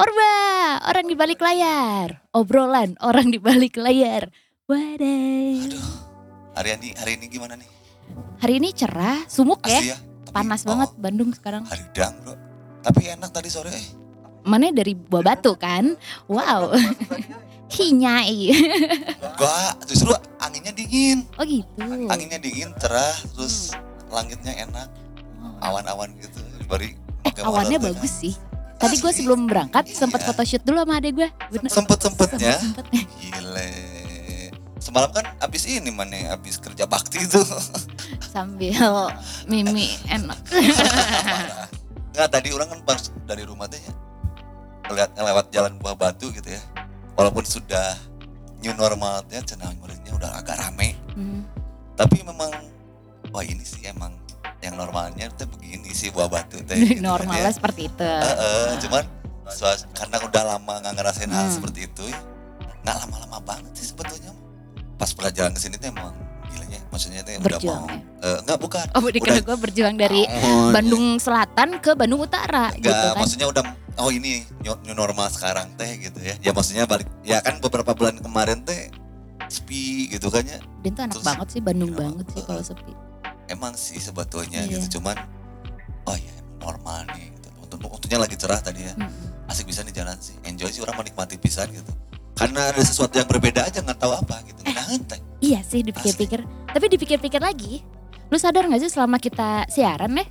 Orba, orang di balik layar. Obrolan orang di balik layar. Wadah. Aduh, hari ini hari ini gimana nih? Hari ini cerah, sumuk ya. Asli ya? Tapi- Panas oh, banget Bandung sekarang. Hari dang bro. Tapi enak tadi sore eh. Mana dari buah batu kan? Wow. Hinyai. Enggak, justru anginnya dingin. Oh gitu. Anginnya dingin, cerah, terus langitnya enak, awan-awan gitu. Bari pakai Awannya bagus sih. Tadi gue sebelum berangkat sempat Iya. photoshoot dulu sama adek gue. Sempet-sempetnya. Sempet-sempetnya. Gile. Semalam kan abis ini mana abis kerja bakti itu. Sambil mimi enak. Enggak tadi orang kan pas dari rumah teh ya. Ngeliat ngelewat jalan buah batu gitu ya. Walaupun sudah new normalnya cenah muridnya udah agak rame. Hmm. Tapi memang wah ini sih emang yang normalnya tuh begini sih buah batu teh. gitu kan Normalnya ya. seperti itu. Heeh, cuman suas- karena udah lama nggak ngerasain hal Hmm. seperti itu nggak lama-lama banget sih sebetulnya pas pelajaran ke sini tuh emang gilanya maksudnya tuh udah mau ya? eh, nggak bukan Oh, dikira gue berjuang dari Oh, Bandung Selatan ke Bandung Utara nggak gitu kan. maksudnya udah oh ini new, new normal sekarang teh gitu ya ya maksudnya balik ya kan beberapa bulan kemarin teh sepi gitu kan ya Dan tuh enak Terus, banget sih Bandung banget sih kalau sepi. Emang sih sebetulnya Iya. gitu cuman oh ya normal nih gitu. Untuk lagi cerah tadi ya Mm-mm. asik bisa di jalan sih enjoy sih orang menikmati pisan gitu karena ada sesuatu yang berbeda aja nggak tahu apa gitu nah teh Iya sih dipikir-pikir. Tapi dipikir-pikir lagi, lu sadar gak sih selama kita siaran ya,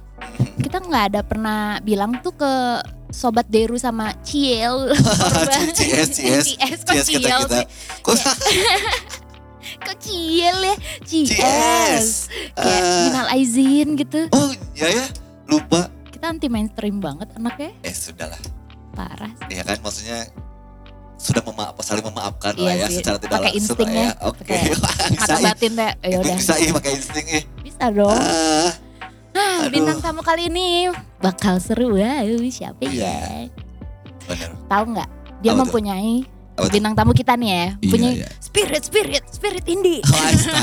kita nggak ada pernah bilang tuh ke sobat Deru sama Ciel. CS, CS, kok CS kita kita? kok Ciel ya? CS. Kayak Ah. minal aizin gitu. oh ya ya lupa Kita anti mainstream banget anaknya, eh sudahlah parah. ya kan maksudnya sudah memaaf saling memaafkan Iya lah ya sih, secara tidak pakai langsung lah ya, ya oke bisa Mata ih. batin deh, ya Itu udah. bisa ih pakai insting ih Bisa dong. ah Ah, aduh. bintang tamu kali ini bakal seru. Wow, siapa Iya. ya? bener Tahu nggak? Dia Apa tuh? Apa bintang tamu kita nih ya, Iya, punya iya. spirit, spirit, spirit indie. Oh, Aista.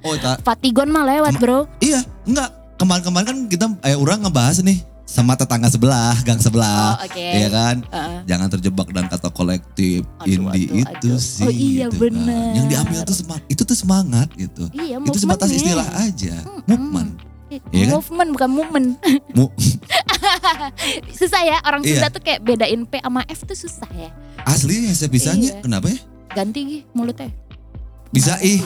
Oh, tak. Fatigon mah lewat bro. Iya, enggak. Kemarin-kemarin kan kita eh orang ngebahas nih sama tetangga sebelah, gang Oh sebelah. oke. Iya kan? Heeh. Jangan terjebak dan kata kolektif Aduh, indie aduh, itu aduh. sih. Oh iya, gitu kan. bener. Yang diambil tuh semangat, itu tuh semangat gitu. Iya, itu sebatas istilah aja. Mm-mm. Movement. Iya kan? Movement bukan movement. Mu- susah ya orang Iya. Sunda tuh kayak bedain P sama F tuh susah ya. Asli ya sebisanya. Iya. Kenapa ya? Ganti gih mulutnya. Bisa ih.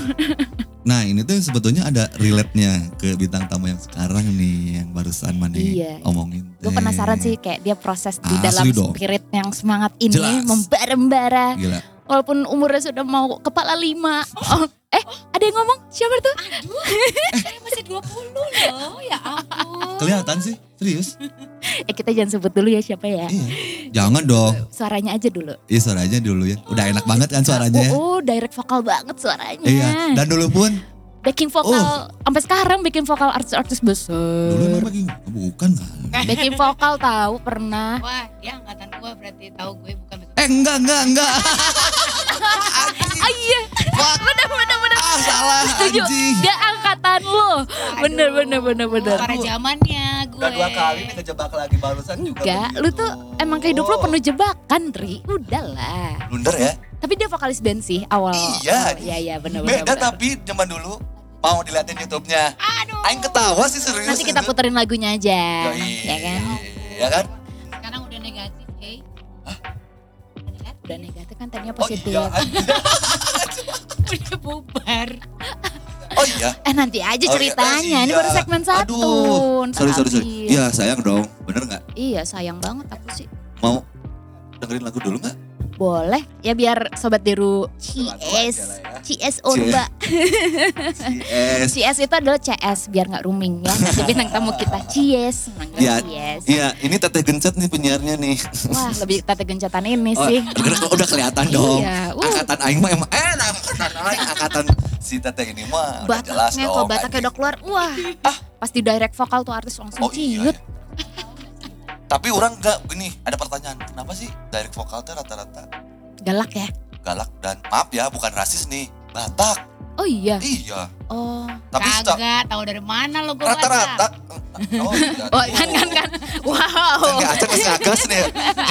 Nah ini tuh sebetulnya ada relate-nya ke bintang tamu yang sekarang nih yang barusan mana Iya. omongin. Gue penasaran sih kayak dia proses di Asli dalam dong. spirit yang semangat ini membara-bara. Gila. Walaupun umurnya sudah mau kepala lima. Oh, eh ada yang ngomong? Siapa tuh? Saya masih 20 loh, ya ampun. Kelihatan sih, serius. Eh kita jangan sebut dulu ya siapa ya. Iya. Jangan dong. Suaranya aja dulu. Iya suaranya dulu ya. Udah enak banget kan suaranya ya. Oh, oh, direct vokal banget suaranya. Iya. Dan dulu pun Backing vokal sampai sekarang bikin vokal artis-artis dulu besar. emang lagi bukan kan? Backing vokal tahu pernah. Wah, dia angkatan gua berarti tahu gue bukan. Eh enggak enggak enggak. Ah iya. Bener bener bener. Ah salah Setuju. anjing. Dia angkatan lo. Bener bener bener bener. Pada zamannya gue. udah dua kali nih kejebak lagi barusan juga Enggak, lu tuh emang kehidup lu penuh jebakan, Tri. Udahlah. blunder ya Tapi dia vokalis band sih awal. Iya. Iya iya bener bener. beda tapi zaman dulu mau diliatin YouTube-nya Aduh. Aing ketawa sih serius Nanti kita puterin lagunya aja. Yoi. Ya kan? ya kan Udah negatif kan tadinya oh positif. iya udah bubar. oh iya Eh nanti aja Oh, iya, ceritanya. eh, Ini iya. baru segmen satu. Aduh, Sorry sorry sorry. Iya sayang dong. Bener nggak? Iya sayang banget aku sih. Mau dengerin lagu dulu nggak? Boleh ya biar sobat Deru CS. CS Orba. CS. CS itu adalah CS biar nggak rooming ya. Nanti bintang tamu kita CS. Iya. Iya, ini Teteh Gencet nih penyiarnya nih. Wah lebih tete gencatan ini Oh, sih. udah, udah kelihatan dong. Iya, uh. Angkatan aing mah emang eh nah, angkatan aing angkatan si teteh ini mah udah jelas Bataknya dong kalau bataknya udah keluar, wah. pas di direct vokal tuh artis langsung oh iya ciut. ya. Tapi orang enggak gini ada pertanyaan kenapa sih direct vokal tuh rata-rata Galak ya. galak dan maaf ya bukan rasis nih Batak Oh iya. Iya. Oh. Tapi Kagak, tahu dari mana lo gue rata-rata. Oh iya. Oh kan kan kan. Wow. Kan Aceh masih gas nih.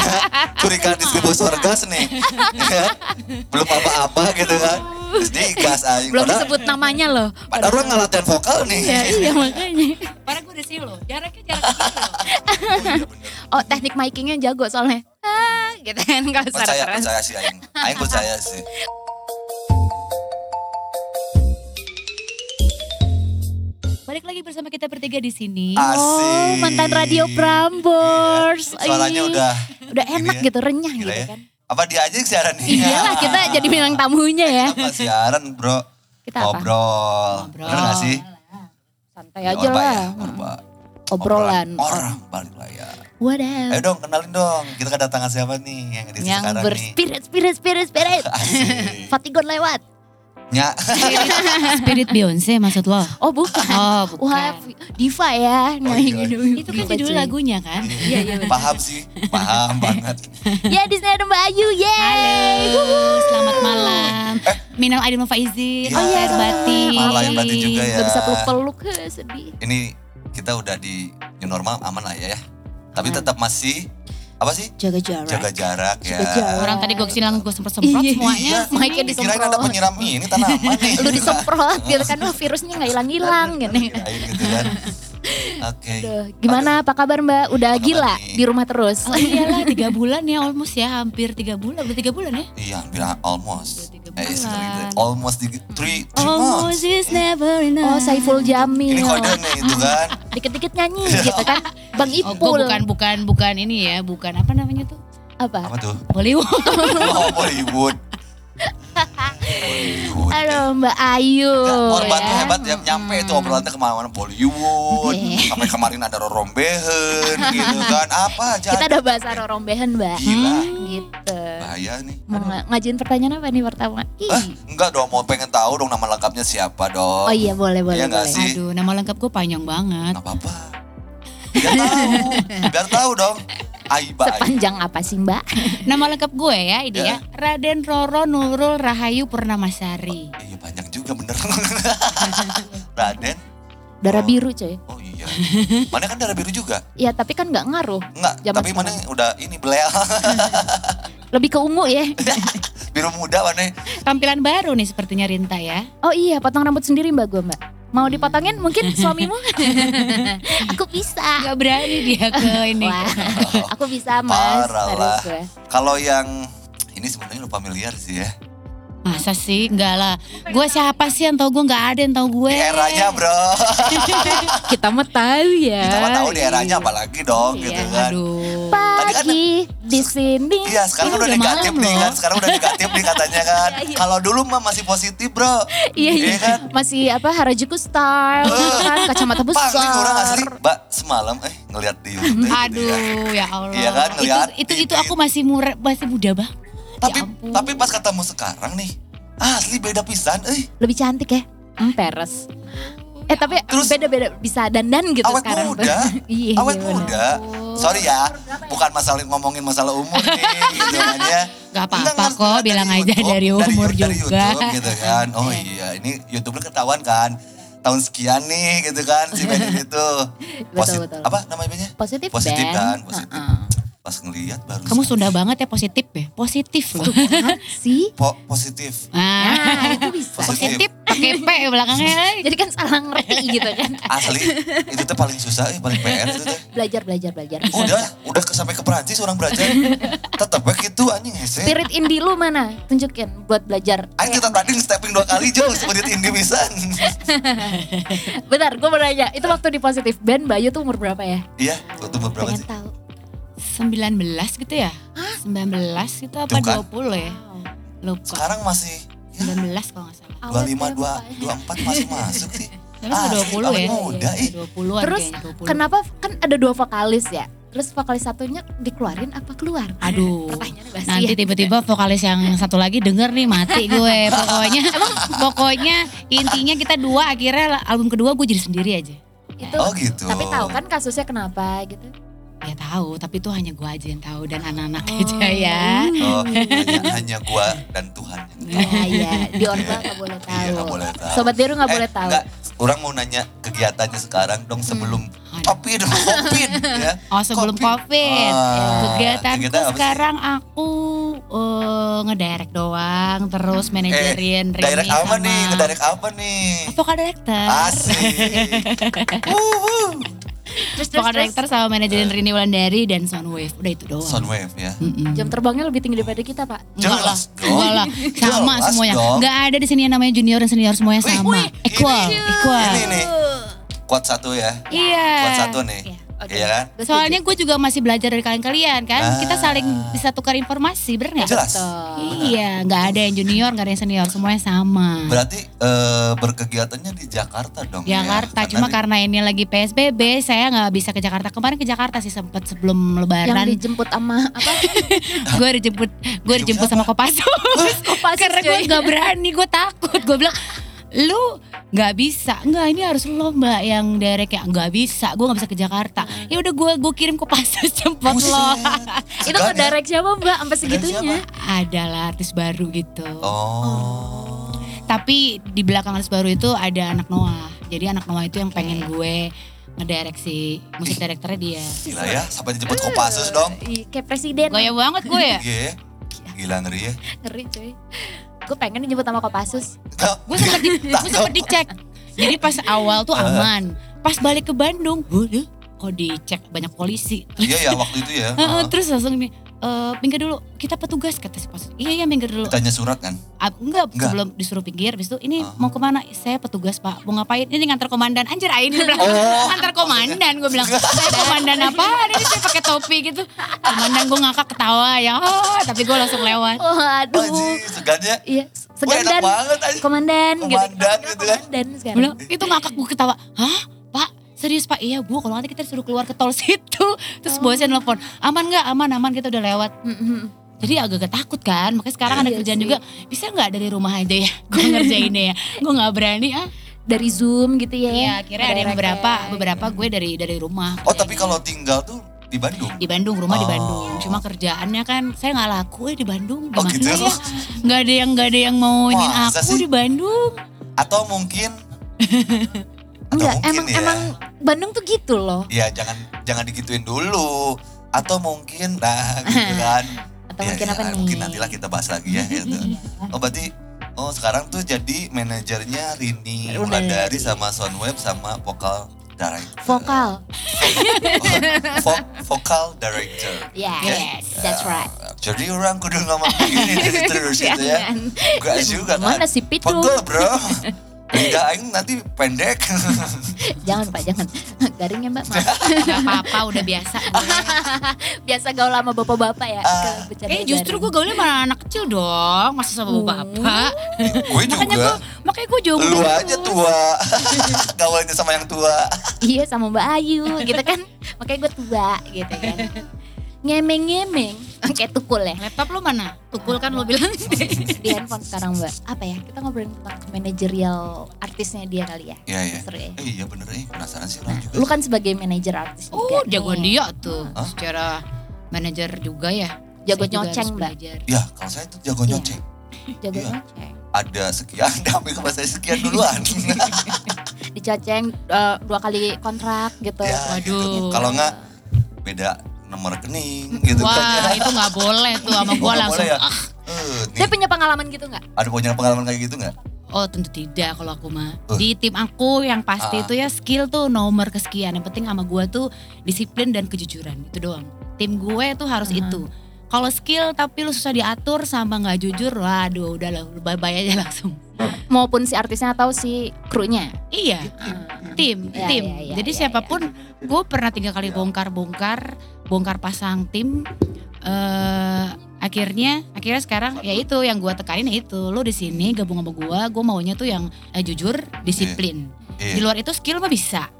Curigaan distributor gas nih. Ya. Belum apa-apa gitu kan. Terus digas aing. Belum Padahal- disebut namanya loh. Padahal orang ngelatihan vokal nih. Ya, iya makanya. Padahal gue udah sih lo, jaraknya jarak kecil loh. Oh teknik micingnya jago soalnya. Ah, gitu kan kalau Percaya, percaya sih Aing. Aing percaya sih. Balik lagi bersama kita bertiga di sini. Asik. Oh mantan radio Prambors. Suaranya Ih, udah udah enak ya. gitu renyah gila gitu ya. kan. Apa dia aja yang siaran nih? Iyalah kita jadi bintang tamunya ya. Kita siaran bro. Kita apa? Ngobrol. Ngobrol. Bener gak sih? Santai aja Orba lah. ya, Orba. Obrolan. Orang balik layar. Wadaw. Ayo dong kenalin dong. Kita kedatangan siapa nih yang di Yang sekarang nih. berspirit, spirit, spirit, spirit. Fatigon lewat. Nya. Spirit Beyonce maksud lo? Oh bukan. Oh Wah, bukan. diva ya. Nah, iya. gitu. Itu kan Diva, judul lagunya kan? Iya, iya. Paham sih. Paham banget. Ya di sini ada Mbak Ayu, yeay. Halo, selamat malam. Minal aidin faizin, Iya. oh, lahir batin. Maaf lahir batin juga ya. Gak bisa peluk-peluk, sedih. Ini kita udah di new normal aman lah ya ya. Tapi tetap masih apa sih? Jaga jarak. Jaga jarak ya. Jaga jarak. Orang tadi gue ke sini langsung gue semprot-semprot Iya. semuanya. Iya. Kirain disemprot. ada penyiram ini tanaman nih. Lu disemprot gitu kan, virusnya gak hilang-hilang gitu. Kirain gitu kan. Oke. Gimana apa kabar Mbak? Udah Apa gila nih? di rumah terus? Oh iyalah tiga bulan ya almost ya hampir tiga bulan udah tiga bulan ya Iya, bilang almost. Tiga Eh, bulan. sebenarnya almost di three, three almost months. is never enough Oh Saiful Jamil. Ini kode nih itu kan. Dikit-dikit nyanyi gitu kan. Bang Oh gue Ipul. bukan bukan bukan ini ya bukan apa namanya tuh Apa? Apa tuh? Bollywood Oh, Bollywood. Bollywood. Aduh Mbak Ayu. Ya, Orban tuh ya. hebat ya, nyampe itu obrolannya ke mana-mana Bollywood, Iya. sampai kemarin ada rorombehen gitu kan, apa aja. Kita udah bahas rorombehan Mbak. Gila. Gitu. Bahaya nih. Mau ng- ngajuin pertanyaan apa nih pertama? Ih. Eh, enggak dong, mau pengen tahu dong nama lengkapnya siapa dong. Oh iya boleh boleh Iya nggak boleh. sih? aduh nama lengkap gue panjang banget Nggak apa-apa. Biar tahu, biar tahu dong. Aiba, Aiba. Sepanjang apa sih Mbak? nama lengkap gue ya ini Ya. ya Raden Roro Nurul Rahayu Purnamasari Iya banyak juga bener. Raden. Darah Oh. biru coy. Oh iya. Mana kan darah biru juga? Ya tapi kan nggak ngaruh. Enggak, tapi mana sekarang. udah ini belel. Lebih ke ungu ya. biru muda mana? tampilan baru nih sepertinya Rinta ya Oh iya potong rambut sendiri Mbak gue Mbak. Mau dipotongin mungkin suamimu? Aku bisa. Gak berani dia ke ini Wah, aku bisa mas. Parah Harus lah. gue. Kalau yang ini sebenarnya lu familiar sih ya. Masa sih? Enggak lah. Gue siapa sih yang tau gue? Enggak ada yang tau gue. Di eranya bro. Kita mau tahu ya. Kita mah tahu di eranya apalagi dong Iya, gitu kan. Aduh. Tadi kan- Pagi di sini. Iya sekarang Ini udah udah negatif nih loh. kan. Sekarang udah negatif nih katanya kan. Iya, iya. Kalau dulu mah masih positif bro. Iya iya. Iya kan? Masih apa Harajuku style kan kacamata Pak ini orang besar. asli. Mbak semalam eh ngeliat di YouTube. gitu ya. Aduh, ya Allah. Iya kan, ngeliat itu itu, itu aku masih murah, masih muda banget. Tapi Ya ampun. tapi pas ketemu sekarang nih. Asli beda pisan eh. Lebih cantik ya. Hmm, peres. Eh tapi Terus- beda-beda bisa dandan gitu Awet sekarang. muda. iya, Awet iya, muda. Sorry ya, bukan masalah ngomongin masalah umur nih gitu kan ya. Gak apa-apa kok, bilang dari aja YouTube, dari umur dari juga. YouTube gitu kan. Oh iya, ini YouTube-nya ketahuan kan. Tahun sekian nih gitu kan si Ben itu. Betul, betul. Apa namanya? Positif, Positif kan, positif. Pas ngeliat baru Kamu Sunda banget ya positif ya? Positif loh. Sih? po positif. Nah, itu bisa. Positif. positif pakai P belakangnya. Jadi kan salah ngerti gitu kan. Asli itu tuh paling susah, eh, paling PR itu teh. Belajar, belajar, belajar. Udah, udah ke sampai ke Perancis orang belajar. Tetep ya gitu anjing hese. Spirit indie lu mana? Tunjukin buat belajar. Ayo kita tadi stepping dua kali jauh spirit indie bisa. Bentar, gue mau nanya. Itu waktu di positif band Bayu tuh umur berapa ya? Iya, waktu umur berapa Pengen sih? tahu. 19 gitu ya? 19 itu apa Tuh kan. 20 ya? Lupa. Sekarang masih ya, 19 kalau nggak salah. Awet 25, ya, 2, mukanya. 24 masih masuk sih. Asli, udah 20 awet ya? muda, ih. 20-an Terus kayaknya, 20. kenapa kan ada dua vokalis ya? Terus vokalis satunya dikeluarin apa keluar? Aduh. Nanti ya. tiba-tiba vokalis yang satu lagi denger nih mati gue. Pokoknya pokoknya intinya kita dua akhirnya album kedua gue jadi sendiri aja. itu Oh gitu. tapi tahu kan kasusnya kenapa gitu? Ya tahu, tapi itu hanya gue aja yang tahu dan anak-anak aja ya. Oh, hanya, hanya gua dan Tuhan yang tahu. Iya, iya. Di Orba nggak boleh Iya, tahu. nggak boleh tahu. Sobat Deru nggak Eh, boleh tahu. enggak. Orang mau nanya kegiatannya sekarang dong sebelum Aduh. COVID, COVID ya. Oh sebelum COVID, Ah, kegiatanku kegiatan apa sih? sekarang aku eh, ngederek doang, terus manajerin Eh, direct Rini apa sama nih? Ngedirect apa nih? vokal director. Asik. Terus terus, Vokal terus director sama manajerin Rini Wulandari dan Soundwave, udah itu doang. Soundwave ya. Mm-mm. jam terbangnya lebih tinggi daripada kita pak. Enggak dong. enggak lah, sama Jelas semuanya. dong. Enggak ada di sini yang namanya junior dan senior semuanya Wih, sama. wih, equal, ini- equal. Ini nih. Kuat satu ya. Iya. Kuat satu nih. Iya, oke. Iya kan? Soalnya gue juga masih belajar dari kalian-kalian kan. Ah. Kita saling bisa tukar informasi, bener nggak? Jelas. Iya, nggak ada yang junior, nggak ada yang senior, semuanya sama. Berarti eh, berkegiatannya di Jakarta dong. ya? Jakarta, Karena cuma di- karena ini lagi PSBB, saya nggak bisa ke Jakarta. Kemarin ke Jakarta sih sempet sebelum yang Lebaran. dijemput sama apa? gue dijemput, gue dijemput sama Kopassus. Kopassus, karena gue nggak berani, gue takut. Gue bilang, lu nggak bisa, nggak ini harus lo mbak yang derek ya nggak bisa, gue nggak bisa ke Jakarta. Ya udah gue gue kirim Kopassus jemput Buset. lo. Itu ya? ngedirect siapa mbak? Sampai segitunya. Adalah artis baru gitu. Oh. Tapi di belakang artis baru itu ada anak Noah. Jadi anak Noah itu yang pengen gue ngederek si musik direkturnya dia. Gila ya, sampai dijemput Kopassus dong. Ih, Kayak presiden. Gaya banget gue ya. Iya. Gila ngeri ya. Ngeri cuy. Gue pengen dijemput sama Kopassus. Gue sempet, di, gue sempet dicek. Jadi pas awal tuh aman. Pas balik ke Bandung, waduh, kok dicek banyak polisi. Iya ya waktu itu ya. Terus langsung nih, eh minggir dulu, kita petugas kata si pos. Iya iya minggir dulu. Ditanya surat kan? Ah, enggak, Enggak. sebelum disuruh pinggir, habis itu ini Ah. mau ke mana? Saya petugas pak, mau ngapain? Ini ngantar komandan. Anjir, Ain bilang, Oh. ngantar komandan. Gue bilang, saya komandan apa? Ini saya pakai topi gitu. Komandan gue ngakak ketawa ya, oh, tapi gue langsung lewat. Oh aduh. Anjir, segannya. Iya, Wah, segan enak dan banget aja. komandan, gitu. Komandan gitu kan. Komandan sekarang. Bilang, itu ngakak gue ketawa. Hah? Serius pak? Iya bu, kalau nanti kita disuruh keluar ke tol situ. Terus bosnya nelfon, aman nggak? Aman, aman kita udah lewat. Jadi agak-agak takut kan, makanya sekarang ada Iya kerjaan sih. juga. Bisa nggak dari rumah aja ya? Gue ngerjainnya ya. Gue nggak berani ah. Dari Zoom gitu ya. Iya, akhirnya ada beberapa, ya. beberapa gue dari dari rumah. Oh tapi kalau tinggal tuh di Bandung. di Bandung, rumah di Oh. Bandung. Cuma kerjaannya kan saya nggak laku ya di Bandung. Oh, Gimana gitu. ya? Nggak ada yang nggak ada yang mau ini aku sih? di Bandung. Atau mungkin Enggak, emang ya. emang Bandung tuh gitu loh. Ya jangan jangan digituin dulu. Atau mungkin nah gitu kan. Atau Ya, mungkin ya, apa nih? Mungkin nantilah kita bahas lagi ya. gitu. Oh berarti oh sekarang tuh jadi manajernya Rini Udah. Wulandari sama Soundwave sama vokal director. Vokal. Vo- vokal director. Yes, Yes. that's right. Jadi orang kudu ngomong begini terus gitu ya. Gak juga kan. Mana si Pitu? Pegel bro. Lidah aing nanti pendek. Jangan Pak, jangan. Garing ya Mbak, maaf. Apa-apa, udah biasa. Biasa gaul sama bapak-bapak ya. Ke bercanda Eh justru gue gaulnya malah anak kecil dong, masa sama Oh. bapak. gue Makanya gue, juga. makanya gue jauh Lu aja tua. Gaulnya sama yang tua. Iya sama Mbak Ayu gitu kan. Makanya gue tua gitu kan. Ngemeng-ngemeng. Kayak tukul ya. Laptop lo mana? Tukul kan lo bilang. Di handphone sekarang Mbak. Apa ya? Kita ngobrolin tentang manajerial artisnya dia kali ya. Iya iya. Seru ya. Eh, iya bener eh penasaran sih orang juga. Lu kan sebagai manajer artis Oh, juga. jagoan nih. dia tuh. Hah? Secara manajer juga ya. Jago Saya nyoceng, Mbak. belajar. Ya kalau saya tuh jago Iya. nyoceng. Jago Iya. nyoceng. Ada sekian, tapi kalau saya sekian duluan. Dicoceng eh, dua kali kontrak gitu. ya, Waduh. gitu. Kalau nggak beda nomor rekening gitu kan. Wah, itu nggak boleh tuh sama gue langsung. boleh ya? Ah, Eh, Saya punya pengalaman gitu nggak? ada punya pengalaman kayak gitu nggak? oh tentu tidak kalau aku mah. Uh. Di tim aku yang pasti Ah. itu ya skill tuh nomor kesekian. Yang penting sama gue tuh disiplin dan kejujuran itu doang. Tim gue tuh harus Uh-huh. itu. Kalau skill tapi lu susah diatur sama nggak jujur, waduh udah lah, bye bye aja langsung. Maupun si artisnya atau si krunya. Iya, tim, Ya, tim. ya, ya, Jadi ya, siapa pun, gue pernah tiga kali bongkar-bongkar, bongkar pasang tim. eh akhirnya, akhirnya sekarang ya itu yang gue tekanin ya itu, lo di sini gabung sama gue, gue maunya tuh yang eh, jujur, disiplin. Iya. Di luar itu skill mah bisa,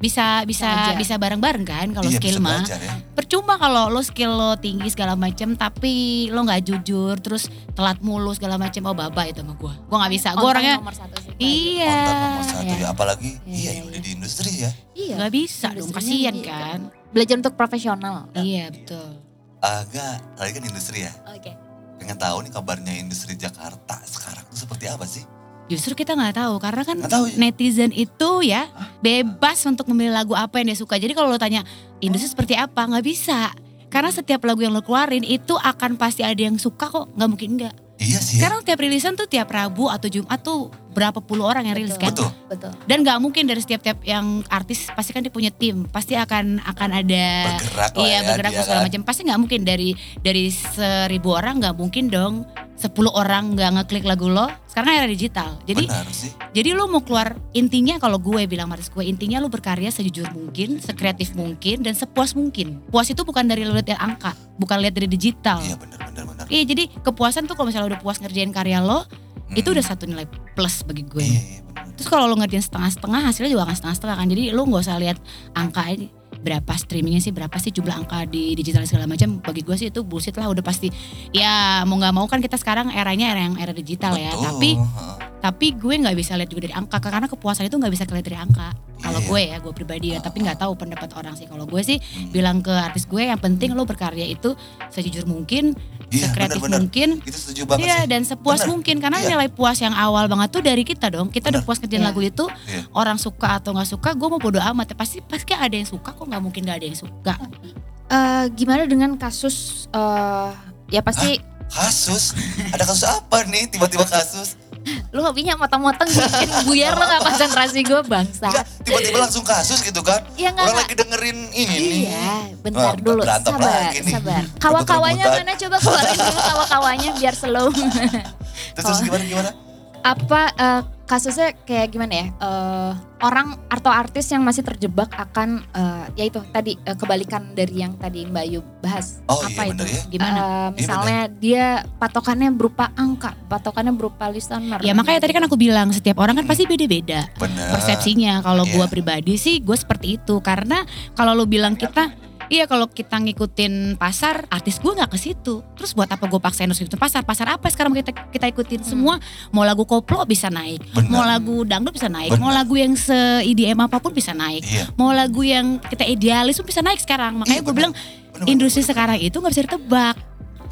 bisa, bisa, Bisa aja. bisa bareng-bareng kan kalau Iya, skill mah. ya. Percuma kalau lo skill lo tinggi segala macem, tapi lo nggak jujur, terus telat mulu segala macem, oh baba itu sama gue. Gue nggak bisa, gue orangnya nomor satu sih. iya. Nomor satu Iya. ya, apalagi Iya, iya, iya, udah iya. di industri ya. Iya. Gak bisa dong, kasihan dia. kan. Belajar untuk profesional. Iya betul. Agak, tadi kan industri ya. Oke. Pengen tahu nih kabarnya industri Jakarta sekarang tuh seperti apa sih? Justru kita nggak tahu karena kan tahu ya? netizen itu ya bebas untuk memilih lagu apa yang dia suka. Jadi kalau lo tanya industri seperti apa nggak bisa. Karena setiap lagu yang lo keluarin itu akan pasti ada yang suka kok, nggak mungkin nggak. Iya sih. Sekarang tiap rilisan tuh tiap Rabu atau Jumat tuh berapa puluh orang yang rilis kan. Betul. Betul. Dan nggak mungkin dari setiap-tiap yang artis pasti kan dia punya tim, pasti akan akan ada Bergerak lah iya ya bergerak dia segala kan. macam. Pasti nggak mungkin dari dari seribu orang nggak mungkin dong sepuluh orang nggak ngeklik lagu lo. Sekarang era digital, jadi Benar sih. jadi lu mau keluar intinya kalau gue bilang Maris gue intinya lu berkarya sejujur mungkin, sekreatif mungkin dan sepuas mungkin. Puas itu bukan dari lu lihat angka, bukan lihat dari digital. Iya benar benar benar. Iya jadi kepuasan tuh kalau misalnya udah puas ngerjain karya lo, itu Mm. udah satu nilai plus bagi gue. Iya, iya. Terus kalau lo ngerjain setengah-setengah hasilnya juga akan setengah-setengah kan. Jadi lu nggak usah lihat angka ini berapa streamingnya sih berapa sih jumlah angka di digital segala macam bagi gue sih itu bullshit lah udah pasti ya mau nggak mau kan kita sekarang eranya era yang era digital ya Betul. tapi Heeh. Tapi gue nggak bisa lihat juga dari angka karena kepuasan itu nggak bisa kelihatan dari angka kalau Iya. gue ya gue pribadi ya tapi nggak tahu pendapat orang sih kalau gue sih Hmm. bilang ke artis gue yang penting lo berkarya itu sejujur mungkin Iya, sekreatif benar-benar. mungkin Itu setuju banget Iya sih. dan sepuas Benar. mungkin karena Iya. nilai puas yang awal banget tuh dari kita dong kita udah Benar. puas kerjaan Iya. lagu itu Iya. orang suka atau nggak suka gue mau bodo amat ya pasti pasti ada yang suka kok nggak mungkin nggak ada yang suka Eh, gimana dengan kasus eh ya pasti Kasus? Ada kasus apa nih tiba-tiba kasus? Lu hobinya motong-motong bikin buyar lo gak konsentrasi gue bangsa. Enggak, tiba-tiba langsung kasus gitu kan. Iya nggak Orang nggak. lagi dengerin ini nih. Iya, bentar Wah, dulu, sabar, sabar. Kawa-kawanya mana coba keluarin dulu kawa-kawanya biar slow. Terus, terus gimana gimana? Apa eh, kasusnya kayak gimana ya? Eh, orang atau artis yang masih terjebak akan eh, ya itu tadi eh, kebalikan dari yang tadi Mbak Ayu bahas. Oh apa iya itu bener ya. gimana Eh, misalnya dia patokannya berupa angka, patokannya berupa listener. ya makanya tadi kan aku bilang setiap orang kan Hmm. pasti beda-beda persepsinya kalau Iya. gue pribadi sih gue seperti itu karena kalau lo bilang kita Iya kalau kita ngikutin pasar, artis gue nggak ke situ. Terus buat apa gue paksain harus ngikutin pasar? Pasar apa sekarang kita kita ikutin semua? Mau lagu koplo bisa naik, Bener. mau lagu dangdut bisa naik, mau Bener. lagu yang se IDM apa pun bisa naik, Iya. mau lagu yang kita idealis pun bisa naik sekarang. Makanya Iya, gue bilang Bener, bener, industri bener. sekarang itu nggak bisa ditebak.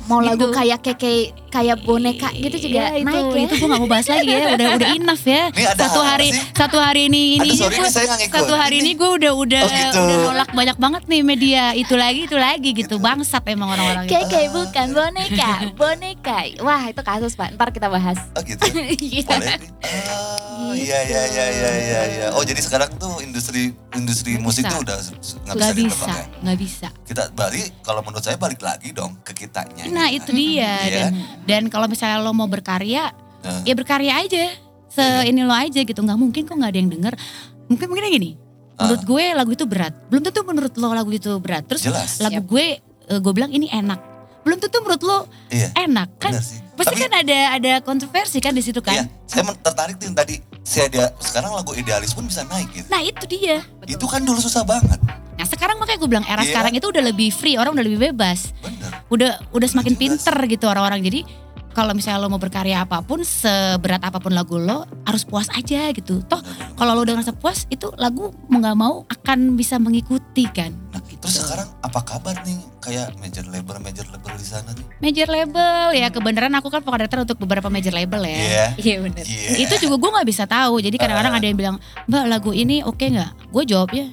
Mau lagu gitu. kayak keke kayak boneka gitu juga Iya, itu, naik ya. Itu gue gak mau bahas lagi ya, udah udah enough ya. Ini ada satu hari sih? satu hari ini ini Aduh, sorry nih, saya ngikut. satu hari Ini- ini gue udah udah Oh, gitu. udah nolak banyak banget nih media itu lagi itu lagi gitu bangsat emang orang-orang itu. Keke bukan boneka, boneka. Wah itu kasus pak, ntar kita bahas. Oh gitu. Iya. Boleh nih. Oh iya iya iya iya iya iya. Oh jadi sekarang tuh industri industri Nggak musik bisa. tuh udah nggak bisa bisa ditebak ya. nggak bisa. Kita balik kalau menurut saya balik lagi dong ke kitanya. Nah itu dia Iya. dan dan kalau misalnya lo mau berkarya Nah. ya berkarya aja se Iya. ini lo aja gitu nggak mungkin kok nggak ada yang denger mungkin mungkin gini Ah. menurut gue lagu itu berat belum tentu menurut lo lagu itu berat terus Jelas. lagu gue eh, gue bilang ini enak belum tentu menurut lo Iya. enak kan Benar sih. Pasti Tapi- kan ada ada kontroversi kan di situ Iya, kan saya men- tertarik tuh yang tadi. Saya dia sekarang lagu idealis pun bisa naik gitu. nah itu dia Itu kan dulu susah banget. nah sekarang makanya gue bilang era Iya. sekarang itu udah lebih free orang udah lebih bebas Bener. udah udah semakin juga pinter gitu orang-orang jadi kalau misalnya lo mau berkarya apa pun seberat apa pun lagu lo harus puas aja gitu toh bener, bener. kalau lo udah ngerasa puas itu lagu mau nggak mau akan bisa mengikuti kan Nah, terus sekarang apa kabar nih kayak major label major label di sana nih? major label ya kebenaran aku kan pengadatar untuk beberapa major label ya Iya. Iya bener. Iya. itu juga gue nggak bisa tahu jadi kadang-kadang Ah. ada yang bilang mbak lagu ini oke nggak gue jawabnya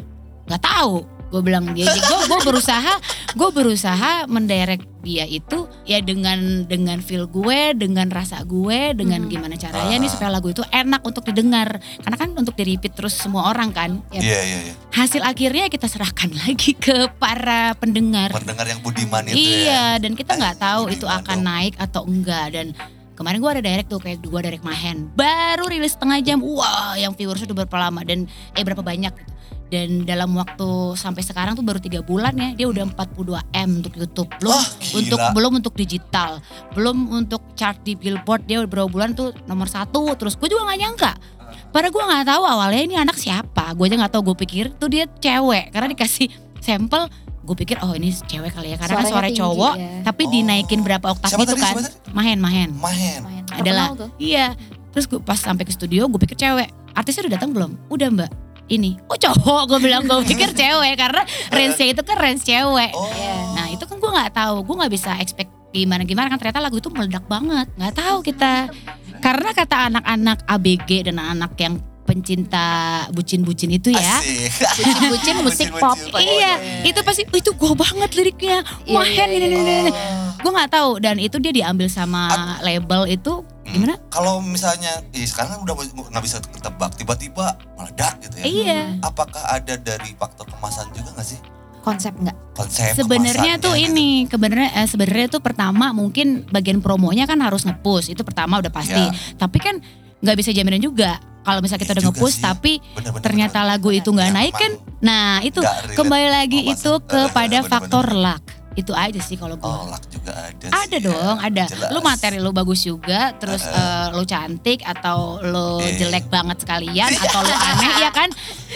nggak tahu gue bilang dia gue gue berusaha gue berusaha mendirect dia itu ya dengan dengan feel gue dengan rasa gue dengan Mhm. gimana caranya nih Ah. supaya lagu itu enak untuk didengar karena kan untuk di repeat terus semua orang kan Yap. Iya iya iya. hasil akhirnya kita serahkan lagi ke para pendengar Pendengar yang budiman itu ya. iya dan kita Eh, nggak tahu budiman itu akan dong. naik atau enggak dan kemarin gue ada direct tuh kayak gue direct Mahen baru rilis setengah jam wah yang viewers udah berapa lama dan eh berapa banyak gitu dan dalam waktu sampai sekarang tuh baru tiga bulan ya dia udah 42 m untuk YouTube. Belum Wah, gila. untuk belum untuk digital. Belum untuk chart di Billboard dia udah berapa bulan tuh nomor satu. Terus gue juga nggak nyangka. Padahal gue nggak tahu awalnya ini anak siapa. Gue aja nggak tahu gue pikir tuh dia cewek. Karena dikasih sampel gue pikir oh ini cewek kali ya. Karena kan Suaranya suara tinggi, cowok ya. tapi Oh. dinaikin berapa oktav Siapa gitu tadi, kan mahen mahen. Mahen. Lumayan adalah iya. Terus gue pas sampai ke studio gue pikir cewek. Artisnya udah datang belum? Udah mbak ini oh cowok gue bilang gue pikir cewek karena range itu kan range cewek. Oh. nah itu kan gue nggak tahu gue nggak bisa expect gimana gimana kan ternyata lagu itu meledak banget nggak tahu kita. Karena kata anak-anak ABG dan anak yang pencinta bucin-bucin itu ya. Bucin-bucin musik pop. Bucin-bucin iya itu pasti "Oh, itu gue banget liriknya Iya, mahen iya, ini ini ini Oh. gue nggak tahu dan itu dia diambil sama label itu gimana Kalau misalnya, ih sekarang kan udah nggak bisa ketebak, tiba-tiba meledak gitu ya. iya Apakah ada dari faktor kemasan juga nggak sih? Konsep enggak? Konsep Sebenarnya tuh gitu. ini, sebenarnya eh, sebenarnya tuh pertama mungkin bagian promonya kan harus nge-push itu pertama udah pasti. Ya. Tapi kan nggak bisa jaminan juga kalau misalnya kita Iya udah nge-push tapi Bener-bener, ternyata bener-bener. lagu itu nggak Ya, naik kan. Nah itu kembali lagi sama itu. Eh, kepada bener-bener. faktor luck. Itu aja sih kalau gue. Oh, luck juga ada Ada sih, dong, ya. ada. Jelas. Lu materi lu bagus juga, terus eh, lu cantik atau lu Iya. jelek banget sekalian atau lu aneh ya kan?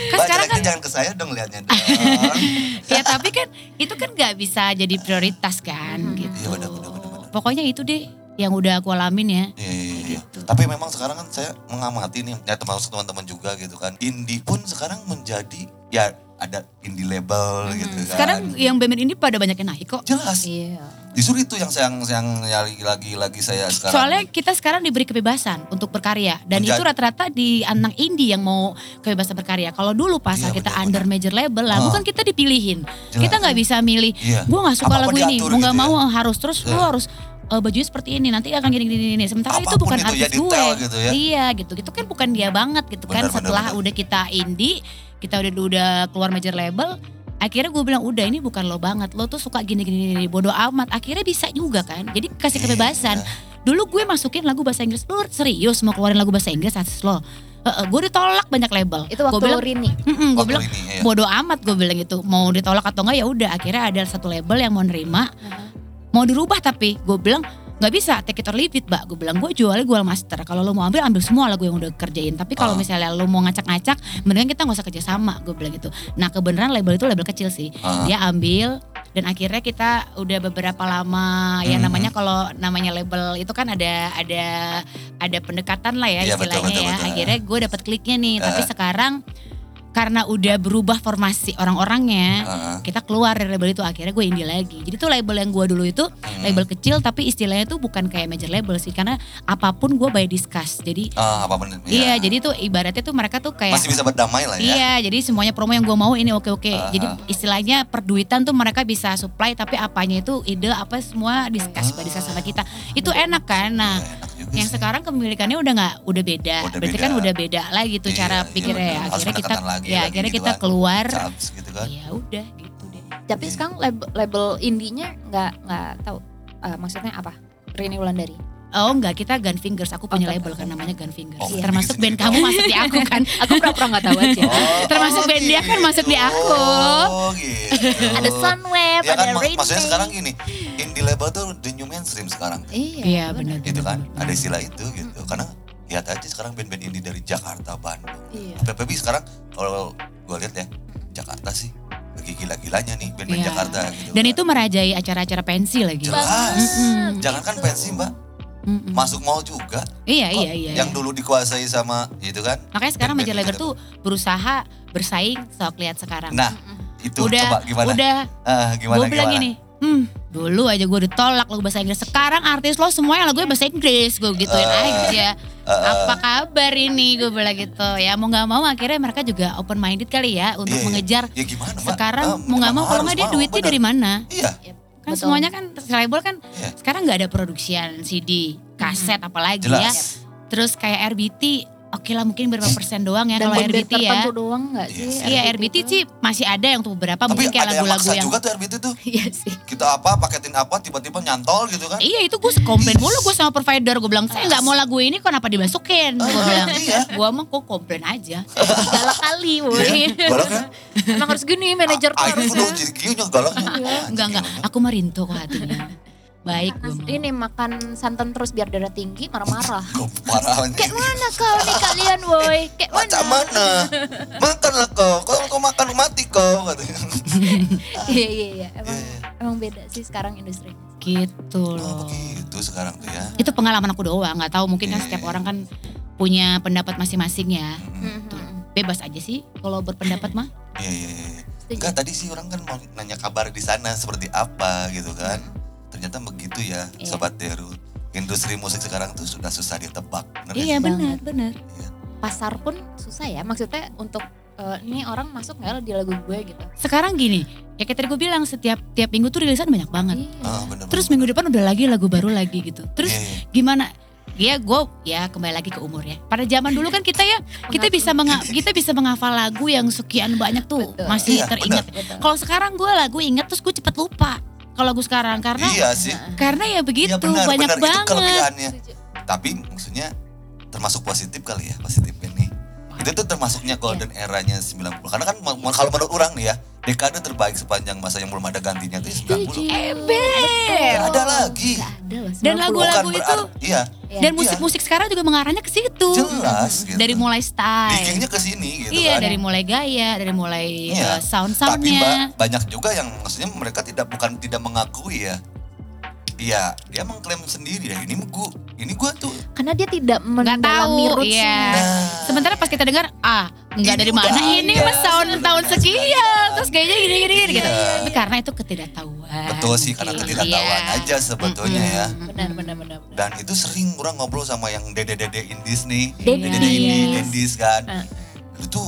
Kan sekarang kan jangan ke saya dong liatnya dong. ya tapi kan itu kan nggak bisa jadi prioritas kan gitu. Iya, benar, benar, benar, benar. Pokoknya itu deh yang udah aku alamin ya. Iya, iya, iya. Gitu. Tapi memang sekarang kan saya mengamati nih, ya termasuk teman-teman juga gitu kan. Indie pun sekarang menjadi ya ada indie label gitu kan. Sekarang yang band ini pada banyak yang naik kok. jelas. Iya. Justru itu yang saya yang yang lagi lagi saya sekarang. Soalnya kita sekarang diberi kebebasan untuk berkarya dan Menjadi- itu rata-rata di anak indie yang mau kebebasan berkarya. Kalau dulu pas Iya, kita benar, under major label lah, Ah. bukan kita dipilihin. Jelas. Kita nggak bisa milih. Iya. Gue nggak suka Apa-apa lagu ini, mau nggak gitu mau harus terus lu Iya. harus eh, bajunya seperti ini nanti akan gini gini gini. Sementara itu Apa pun bukan itu artis ya, gue. gitu ya. Iya gitu. Itu kan bukan dia banget gitu kan. Benar, benar, Setelah benar. udah kita indie, kita udah udah keluar major label, akhirnya gue bilang udah ini bukan lo banget. Lo tuh suka gini gini gini bodoh amat. Akhirnya bisa juga kan. Jadi kasih Iya. kebebasan. Dulu gue masukin lagu bahasa Inggris. Lu serius mau keluarin lagu bahasa Inggris artis lo? Heeh, gue ditolak banyak label. Itu waktu gue bilang, Rini. Gue bilang ya. bodoh amat gue bilang itu. Mau ditolak atau enggak ya udah. Akhirnya ada satu label yang mau nerima mau dirubah tapi gue bilang nggak bisa take it or leave it mbak gue bilang gue jualnya gue master kalau lo mau ambil ambil semua lagu yang udah kerjain tapi kalau Ah. misalnya lo mau ngacak-ngacak mendingan kita nggak usah kerja sama gue bilang gitu nah kebenaran label itu label kecil sih Ah. dia ambil dan akhirnya kita udah beberapa lama ya Mhm. namanya kalau namanya label itu kan ada ada ada pendekatan lah ya betul, istilahnya betul, ya betul. akhirnya gue dapet kliknya nih tapi Ah. sekarang karena udah berubah formasi orang-orangnya Heeh. kita keluar dari label itu akhirnya gue indie lagi jadi tuh label yang gue dulu itu Hmm. label kecil tapi istilahnya tuh bukan kayak major label sih karena apa pun gue by discuss jadi Ah, apa bener? iya ya. jadi tuh ibaratnya tuh mereka tuh kayak masih bisa berdamai lah ya. Iya, jadi semuanya promo yang gue mau ini oke oke. Ah, Jadi ah. istilahnya perduitan tuh mereka bisa supply, tapi apanya itu ide apa semua discuss, Ah. discuss sama kita. Itu enak kan? Nah, Ya, enak yang sih. sekarang kepemilikannya udah nggak udah beda. Udah Berarti beda. kan udah beda lagi tuh Iya, cara iya pikirnya benar. ya. Akhirnya kita, ya lagi akhirnya gitu kita kan. keluar. Chance gitu kan. Ya udah gitu deh. Tapi Iya. sekarang label, label indinya nggak nggak tahu eh, maksudnya apa? Rini Wulandari. Oh enggak, kita Gun Fingers. Aku punya Oke. label kan namanya Gun Fingers. Oh, Termasuk band kamu masuk di aku kan. Aku pura-pura nggak tahu aja. Oh, Termasuk band dia kan masuk di aku. Oh gitu. Ada Sunwave, Ya kan ada mak- Rain maksudnya Day. sekarang gini, indie label tuh the new mainstream sekarang. Iya, Iya benar. Gitu kan, benar, ada istilah itu gitu. Karena lihat aja sekarang band-band indie dari Jakarta, Bandung. Iya. PPB sekarang kalau gue lihat ya, Jakarta sih lagi gila-gilanya nih band-band Iya. Jakarta gitu. Dan kan. itu merajai acara-acara pensi lagi. jelas. Mm-mm. Jangan kan pensi mbak, Mm-mm. masuk mall juga. Iya Kok iya iya. Yang iya. dulu dikuasai sama itu kan. Makanya sekarang Major Label gitu. tuh berusaha bersaing sok lihat sekarang. Nah, itu udah coba gimana? udah Ah, gimana gue bilang gimana? gini, hmm dulu aja gue ditolak lagu bahasa Inggris. Sekarang artis lo semuanya lagunya bahasa Inggris, gue gituin Eh, aja. Apa kabar ini gue bilang gitu. Ya mau nggak mau akhirnya mereka juga open minded kali ya untuk Iya, iya. mengejar. Ya gimana? Sekarang Ah, mau nggak mau kalau nggak dia mau, duitnya bener. dari mana? Iya, Kan Betul. semuanya kan label kan Iya. sekarang nggak ada produksian CD, kaset apalagi ya. jelas. Terus kayak RBT, oke lah mungkin berapa persen doang ya Dan kalau RBT ya. tertentu doang nggak sih? Iya. Iya RBT sih masih ada yang tuh beberapa Tapi mungkin kayak ada yang lagu-lagu maksa yang, juga tuh RBT tuh. Iya sih. Kita apa, paketin apa, tiba-tiba nyantol gitu kan. Iya itu gue komplain mulu gue sama provider gue bilang saya nggak mau lagu ini kenapa dimasukin gue Ah, bilang iya. gue emang kok komplain aja Galak kali, woi. Iya, galak ya. Emang harus gini manajer tuh harus. itu dong jadi galaknya. enggak enggak aku mah rinto kok hatinya baik gue mau Ini makan santan terus biar darah tinggi marah-marah. Kok parah nih. Kayak mana kau nih kalian, woi? Kayak mana? Macam mana? Makanlah kau. Kalau kau makan mati kau katanya. Iya iya iya. Emang Iya. emang beda sih sekarang industri. gitu Oh loh begitu sekarang tuh ya. itu pengalaman aku doang nggak tahu mungkin kan Iya. setiap orang kan punya pendapat masing-masing ya Mhm. bebas aja sih kalau berpendapat mah. Iya iya iya. Enggak tadi sih orang kan mau nanya kabar di sana seperti apa gitu kan. Ternyata begitu ya Iya. sobat Deru. Industri musik sekarang tuh sudah susah ditebak. bener Iya benar benar. Pasar pun susah ya. Maksudnya untuk eh, ini orang masuk nggak ya di lagu gue gitu. Sekarang gini, ya kayak tadi gue bilang setiap tiap minggu tuh rilisan banyak banget. Iya. Ah, bener, Terus bener, minggu depan udah lagi lagu baru lagi gitu. Terus Iya, iya. gimana? Ya gue ya kembali lagi ke umur ya. Pada zaman dulu kan kita ya kita bisa menga- kita bisa menghafal lagu yang sekian banyak tuh Betul. masih Iya, teringat. Kalau sekarang gue lagu inget terus gue cepet lupa. Kalau lagu sekarang karena Iya sih. karena ya begitu Iya benar, banyak benar. Itu banget. kelebihannya. Setuju. Tapi maksudnya termasuk positif kali ya, positif ini. Itu tuh termasuknya golden eranya 90. Karena kan kalau menurut orang nih ya, dekade terbaik sepanjang masa yang belum ada gantinya itu ya 90. Ebet. Gak ada lagi. Dan 90. lagu-lagu itu iya, Iya. dan musik-musik sekarang juga mengarahnya ke situ. jelas gitu. Dari mulai style. Diggingnya ke sini gitu iya, kan. dari mulai gaya, dari mulai Iya. uh, sound Tapi soundnya. mbak, banyak juga yang maksudnya mereka tidak bukan tidak mengakui ya. Iya, dia mengklaim sendiri ya ini gua, ini gua tuh. Karena dia tidak mendalami tahu, rootsnya. iya. Nah, Sementara pas kita dengar, ah nggak dari mana ini ada. mas tahun tahun Benar sekian, terus kayaknya gini gini gini gitu. Iya. Tapi karena itu ketidaktahuan. betul sih karena mungkin. ketidaktahuan Iya. aja sebetulnya ya. Mm-mm. Benar, benar, benar. benar. Dan itu sering orang ngobrol sama yang dede-dede indies nih. Dede Dede indie, indies. indies kan. Ah. Itu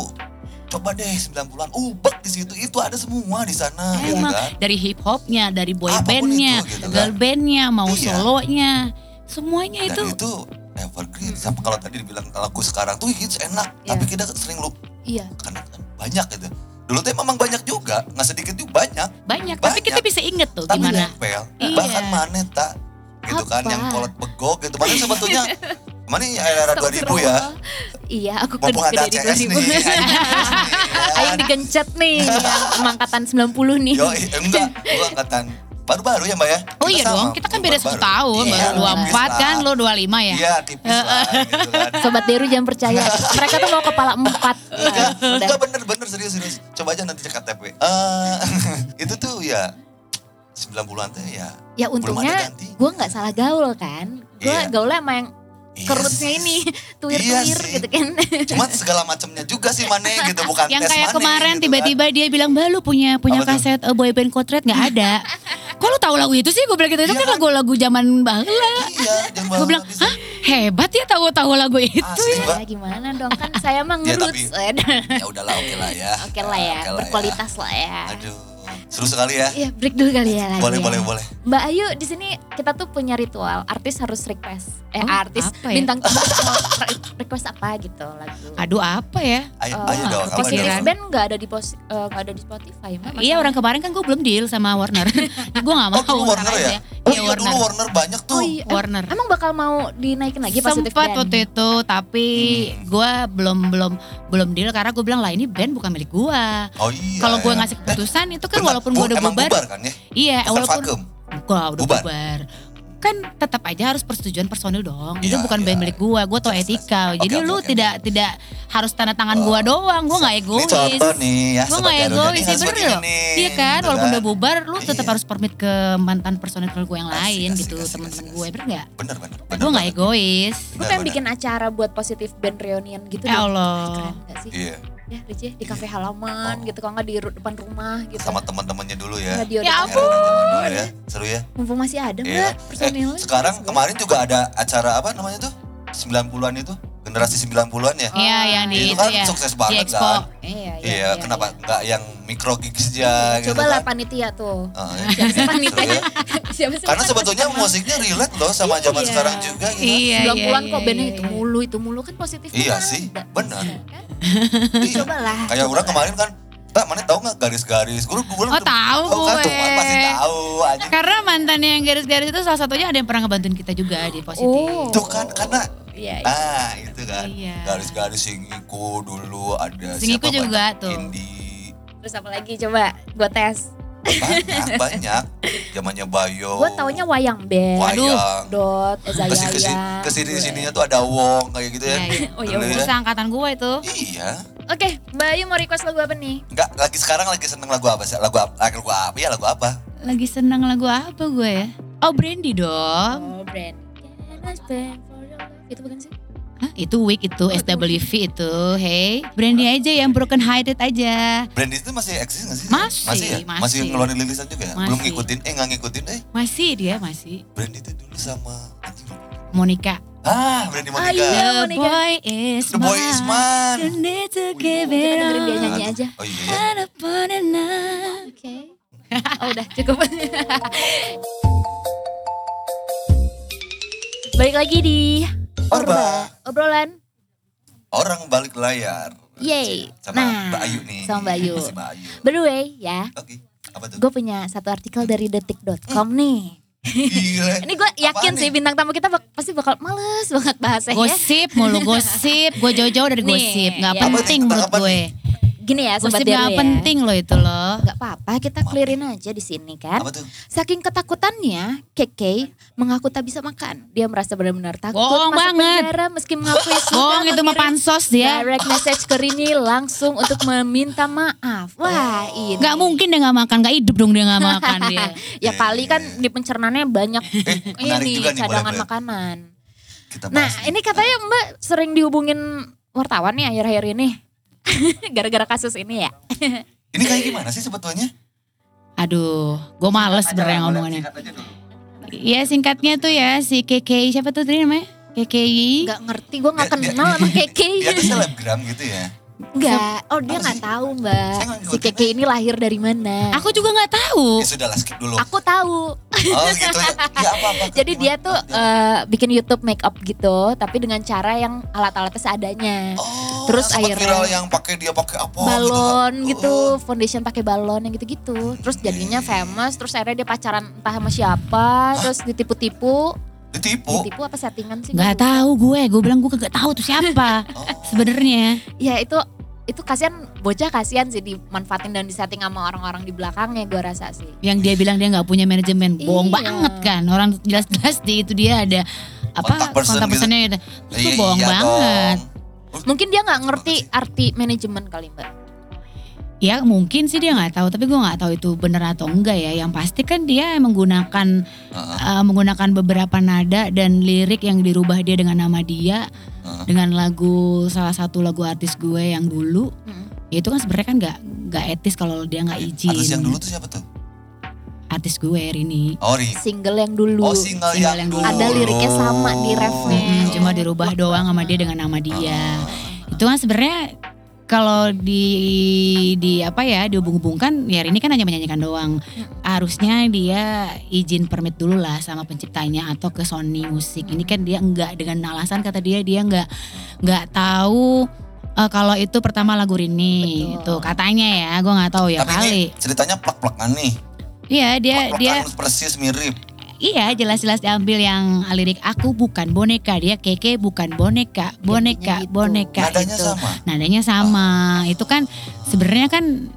coba deh 90-an ubek di situ itu ada semua di sana gitu kan. dari hip hopnya, dari boy bandnya, itu, gitu kan. girl bandnya, mau Iya. solonya, semuanya Dan itu. itu evergreen. Sampai kalau tadi dibilang lagu sekarang tuh hits enak, Iya. tapi kita sering lupa Iya. karena kan banyak gitu. Dulu tuh memang banyak juga, nggak sedikit juga banyak. banyak, tapi banyak. kita bisa inget tuh Tapi gimana. nempel. Iya. Bahkan mana tak gitu kan Apa? yang kolot begok gitu. Mana sebetulnya mana ya era 2000 ya. Iya, aku Mumpung ada dari CS 2000. nih. Ayo digencet nih yang angkatan 90 nih. Yo, eh, enggak, gua angkatan baru-baru ya Mbak ya? Oh iya sama, dong, kita kan beda 10 baru-baru. tahun, Iya, baru 24 tipis kan, lo 25 ya. Iya, tipis lah gitu kan. Sobat Deru jangan percaya. Mereka tuh mau kepala empat. Enggak, Nah, udah. enggak bener-bener serius-serius. Coba aja nanti cek KTP. Eh, itu tuh ya 90-an tuh ya. Ya untungnya gue nggak salah gaul kan. Gue Iya. gaulnya sama yang Iya kerutnya ini. Iya Tuir-tuir sih. gitu kan. Cuma segala macamnya juga sih Mane gitu bukan Yang tes kayak Mane kemarin gitu tiba-tiba dia bilang, Mbak lu punya punya Apa kaset uh, boyband Kotret nggak ada. Kok lu tahu lagu itu sih? Gue bilang gitu, itu Iya kan kan? lagu-lagu zaman bahula. kan. Iya, Gue bilang, hah hebat ya tahu-tahu lagu itu. Asli. Ya gimana dong kan saya mah Ya, ngeroots. Ya udahlah oke lah ya. Oke lah ya, Oke lah berkualitas lah ya. Aduh, seru sekali ya. Iya break dulu kali ya lagi. Boleh, ya. boleh, boleh. Mbak Ayu di sini kita tuh punya ritual artis harus request. Eh Oh, artis apa ya? bintang tamu request apa gitu lagu. Aduh apa ya? Ayo, Eh, ayo dong, dong? Band nggak ada di pos eh, nggak ada di Spotify. Mbak, Iya orang kemarin kan gue belum deal sama Warner. gue gak mau. Oh dulu Warner ya? aja. Oh Iya iya dulu Warner banyak tuh. Oh iya. Em- Warner. Emang bakal mau dinaikin lagi Positive Sempat Band? waktu itu tapi Hmm. gue belum belum belum deal karena gue bilang lah ini band bukan milik gue. Oh iya. Kalau gue ya. ngasih keputusan itu kan Bentar, walaupun gue udah emang bubar, bubar kan ya? iya Bukan walaupun gua udah Bubar. bubar. Kan tetap aja harus persetujuan personil dong. itu Iya, bukan iya. band milik gua, gua tau etika. jelas. Jadi Oke, lu oke, tidak tidak harus tanda tangan gua doang. Gua nggak Ini egois. contoh nih ya. Gua Sobat nggak egois sih harus bener begini loh. nih, Iya kan, walaupun kan. udah bubar, lu tetap Iya. harus permit ke mantan personil gue yang lain asik, gitu, asik, teman-teman gue, bener nggak? Bener bener. Gue bener nggak banget. egois. Gue Bener, pengen bener. bikin acara buat Positive Band reunion gitu Ya. Allah. Keren gak sih? Iya. Ya Rije di kafe halaman Oh. gitu kalau nggak di depan rumah gitu. Sama teman-temannya dulu ya. Radio Ya depan ampun. ya. Seru ya. Mumpung masih ada Iya. mbak personilnya. Eh, sekarang kemarin juga ada acara apa namanya tuh? 90-an itu. Generasi 90-an ya. Iya yang di itu itu kan ya. sukses banget Expo. kan. Iya, Iya, kenapa enggak yang micro gigs aja gitu Coba lah kan? panitia tuh. Ah, Siapa sih Seru panitia? ya. Siapa sih Karena kan sebetulnya musiknya relate loh sama zaman Iya. sekarang juga gitu. Iya, 90-an iya, kok bandnya iya, itu iya. mulu, itu mulu kan positif Iya kan sih, benar. Kan? Iya. Coba lah. Kayak orang kemarin kan, tak mana tahu nggak garis-garis? Gue gue Oh tahu kan gue. tuh pasti tahu aja. Karena mantannya yang garis-garis itu salah satunya ada yang pernah ngebantuin kita juga di positif. Oh. Tuh kan karena Iya, iya. ah itu kan Iya. garis-garis singiku dulu ada Singiku siapa juga banyak tuh. Indie Terus apa lagi coba gue tes. banyak banyak zamannya Bayo Gue taunya wayang band. wayang Dot, Eza ke sini ke sini ke sini sininya tuh ada Wong kayak gitu ya Iya, iya. Oh, iya, Terus angkatan gue itu. iya Oke, Mbak Ayu mau request lagu apa nih? Enggak, lagi sekarang lagi seneng lagu apa sih? Lagu apa? Lagu apa? Ya lagu apa? Lagi seneng lagu apa gue ya? Oh Brandy dong. Oh, brand. Can I spend for your love? Itu bukan sih? Hah, itu Wig itu SWV itu. Hey, Brandy aja yang broken hearted aja. Brandy itu masih eksis gak sih? Masih, masih ya? Masih, masih. ngeluarin lilisan juga ya? Belum ngikutin, eh nggak ngikutin eh. Masih dia masih. Brandy itu dulu sama anjing. Monica. Ah, Brandy Monica. iya. The Monica. boy is The boy is mine. You need to give Kita it dengerin dia all. nyanyi aja. Oh iya ya. And upon a night. Oke. Oh udah cukup. Balik lagi di Orba. obrolan. Orang balik layar. Yeay. Sama Nah, Mbak Ayu nih. sama Mbak Ayu. Masih Mbak Ayu. By the way ya, Oke. Apa tuh? gue punya satu artikel dari detik.com nih. Gila. Ini gue yakin Apaan sih nih? bintang tamu kita bak- pasti bakal males banget bahasnya ya. Gosip mulu gosip. Gue jauh-jauh dari Nih, gosip. Gak ya. penting nih? menurut gue. nih? Gini ya sobat Gosip gak ya. penting loh itu loh. Gak apa-apa kita clearin aja di sini kan. Apa tuh? Saking ketakutannya, Keke mengaku tak bisa makan. Dia merasa benar-benar takut Bohong masuk banget. penjara meski mengakui sudah Bohong itu mah pansos dia. direct message ke Rini langsung untuk meminta maaf. Wah ini. Gak mungkin dia gak makan. Gak hidup dong dia gak makan dia. Ya kali kan di pencernaannya banyak Eh, menarik ini juga nih, cadangan boleh, makanan. Kita Nah ini katanya Mbak sering dihubungin wartawan nih akhir-akhir ini. Gara-gara kasus ini ya. Ini kayak gimana sih sebetulnya? Aduh, gue males sebenarnya ngomongannya. Singkat aja dulu. Iya singkatnya tuh ya si KKI siapa tuh tadi namanya? KKI. Gak ngerti gue gak kenal sama Keke. Dia tuh selebgram gitu ya. Enggak, oh dia Apa nggak tahu mbak. Si Keke ini lahir dari mana? Aku juga nggak tahu. Ya sudah lah skip dulu. Aku tahu. Oh gitu ya. Ya apa-apa. Jadi dia tuh eh, bikin YouTube make up gitu, tapi dengan cara yang alat-alatnya seadanya. Oh, terus akhirnya- viral yang pakai dia pakai apa balon gitu. gitu, Oh, foundation pakai balon yang gitu-gitu. Terus jadinya famous, terus akhirnya dia pacaran entah sama siapa, terus ditipu-tipu. Ditipu. Ditipu apa settingan sih? Nggak tahu gue. Gue bilang gue kagak tahu tuh siapa Oh. sebenarnya. Ya itu itu kasihan bocah kasihan sih dimanfaatin dan disetting sama orang-orang di belakangnya gue rasa sih. Yang dia bilang dia nggak punya manajemen. Bohong Iya. banget kan. Orang jelas-jelas di itu dia ada apa Kontak person kontak gitu. personnya gitu. Itu Iya, bohong iya banget. dong. Mungkin dia nggak ngerti arti manajemen kali mbak. Ya mungkin sih dia nggak tahu, tapi gue nggak tahu itu benar atau enggak ya. Yang pasti kan dia menggunakan Heeh. uh, menggunakan beberapa nada dan lirik yang dirubah dia dengan nama dia, Heeh. dengan lagu salah satu lagu artis gue yang dulu. Ya itu kan sebenarnya kan nggak nggak etis kalau dia nggak izin. Artis yang dulu tuh siapa tuh? Artis gue Rini. Oh, Ri. Single yang dulu. Oh, single, Single yang, yang dulu. Ada liriknya sama di refnya. Mm, cuma dirubah doang sama dia dengan nama dia. Itu kan sebenarnya kalau di di apa ya dihubung-hubungkan ya ini kan hanya menyanyikan doang. Harusnya dia izin permit dulu lah sama penciptanya atau ke Sony Musik. Ini kan dia enggak dengan alasan kata dia dia enggak enggak tahu eh, kalau itu pertama lagu Rini Betul. itu katanya ya gue nggak tahu ya Tapi kali ini ceritanya plak-plakan nih. iya dia dia Plak-plakan persis mirip. Iya jelas-jelas diambil yang lirik aku bukan boneka. Dia keke bukan boneka. Boneka gitu. boneka Nadanya itu sama. nadanya sama. Itu kan sebenarnya kan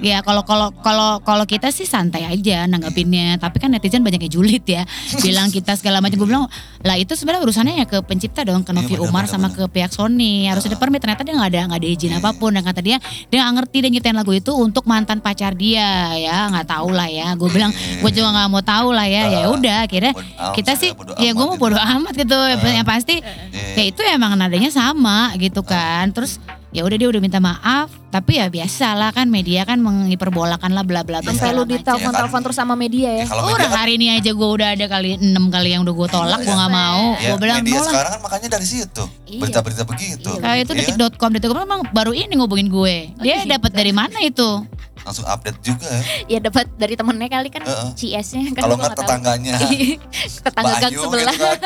ya kalau kalau kalau kalau kita sih santai aja nanggapinnya tapi kan netizen banyak yang julid ya. Bilang kita segala macam. Gue bilang lah itu sebenarnya urusannya ya ke pencipta dong ke Iya, Novi benar, Umar sama ke pihak Sony. Harus Ah. ada permit. Ternyata dia nggak ada nggak ada izin Iya. apa pun. Dan kata dia dia nggak ngerti dia nyiptain lagu itu untuk mantan pacar dia. Ya nggak tahu lah ya. Gue bilang gue juga nggak mau tahu lah ya. Ya Ah. udah akhirnya kita sih ya gue mau bodo amat gitu. Yang pasti Iya. ya itu emang nadanya sama gitu kan. Terus ya udah dia udah minta maaf tapi ya biasa lah kan media kan menghiperbolakan lah bla bla bla Sampai lu macam. ditelepon-telepon terus sama media ya. Ya, Orang kan, hari ini aja gue udah ada kali enam kali yang udah gue tolak gue nggak mau ya, gue bilang media sekarang kan makanya dari situ. Iya. Berita-berita begitu. Iya, kayak itu Iya kan? detik.com detik.com emang baru ini ngubungin gue dia gitu. dapat dari mana itu Langsung update juga ya. Ya dapat dari temennya kali kan Heeh. CS-nya kan Kalau nggak tetangganya. Tetangga Mbak gang Ayu sebelah. gitu kan.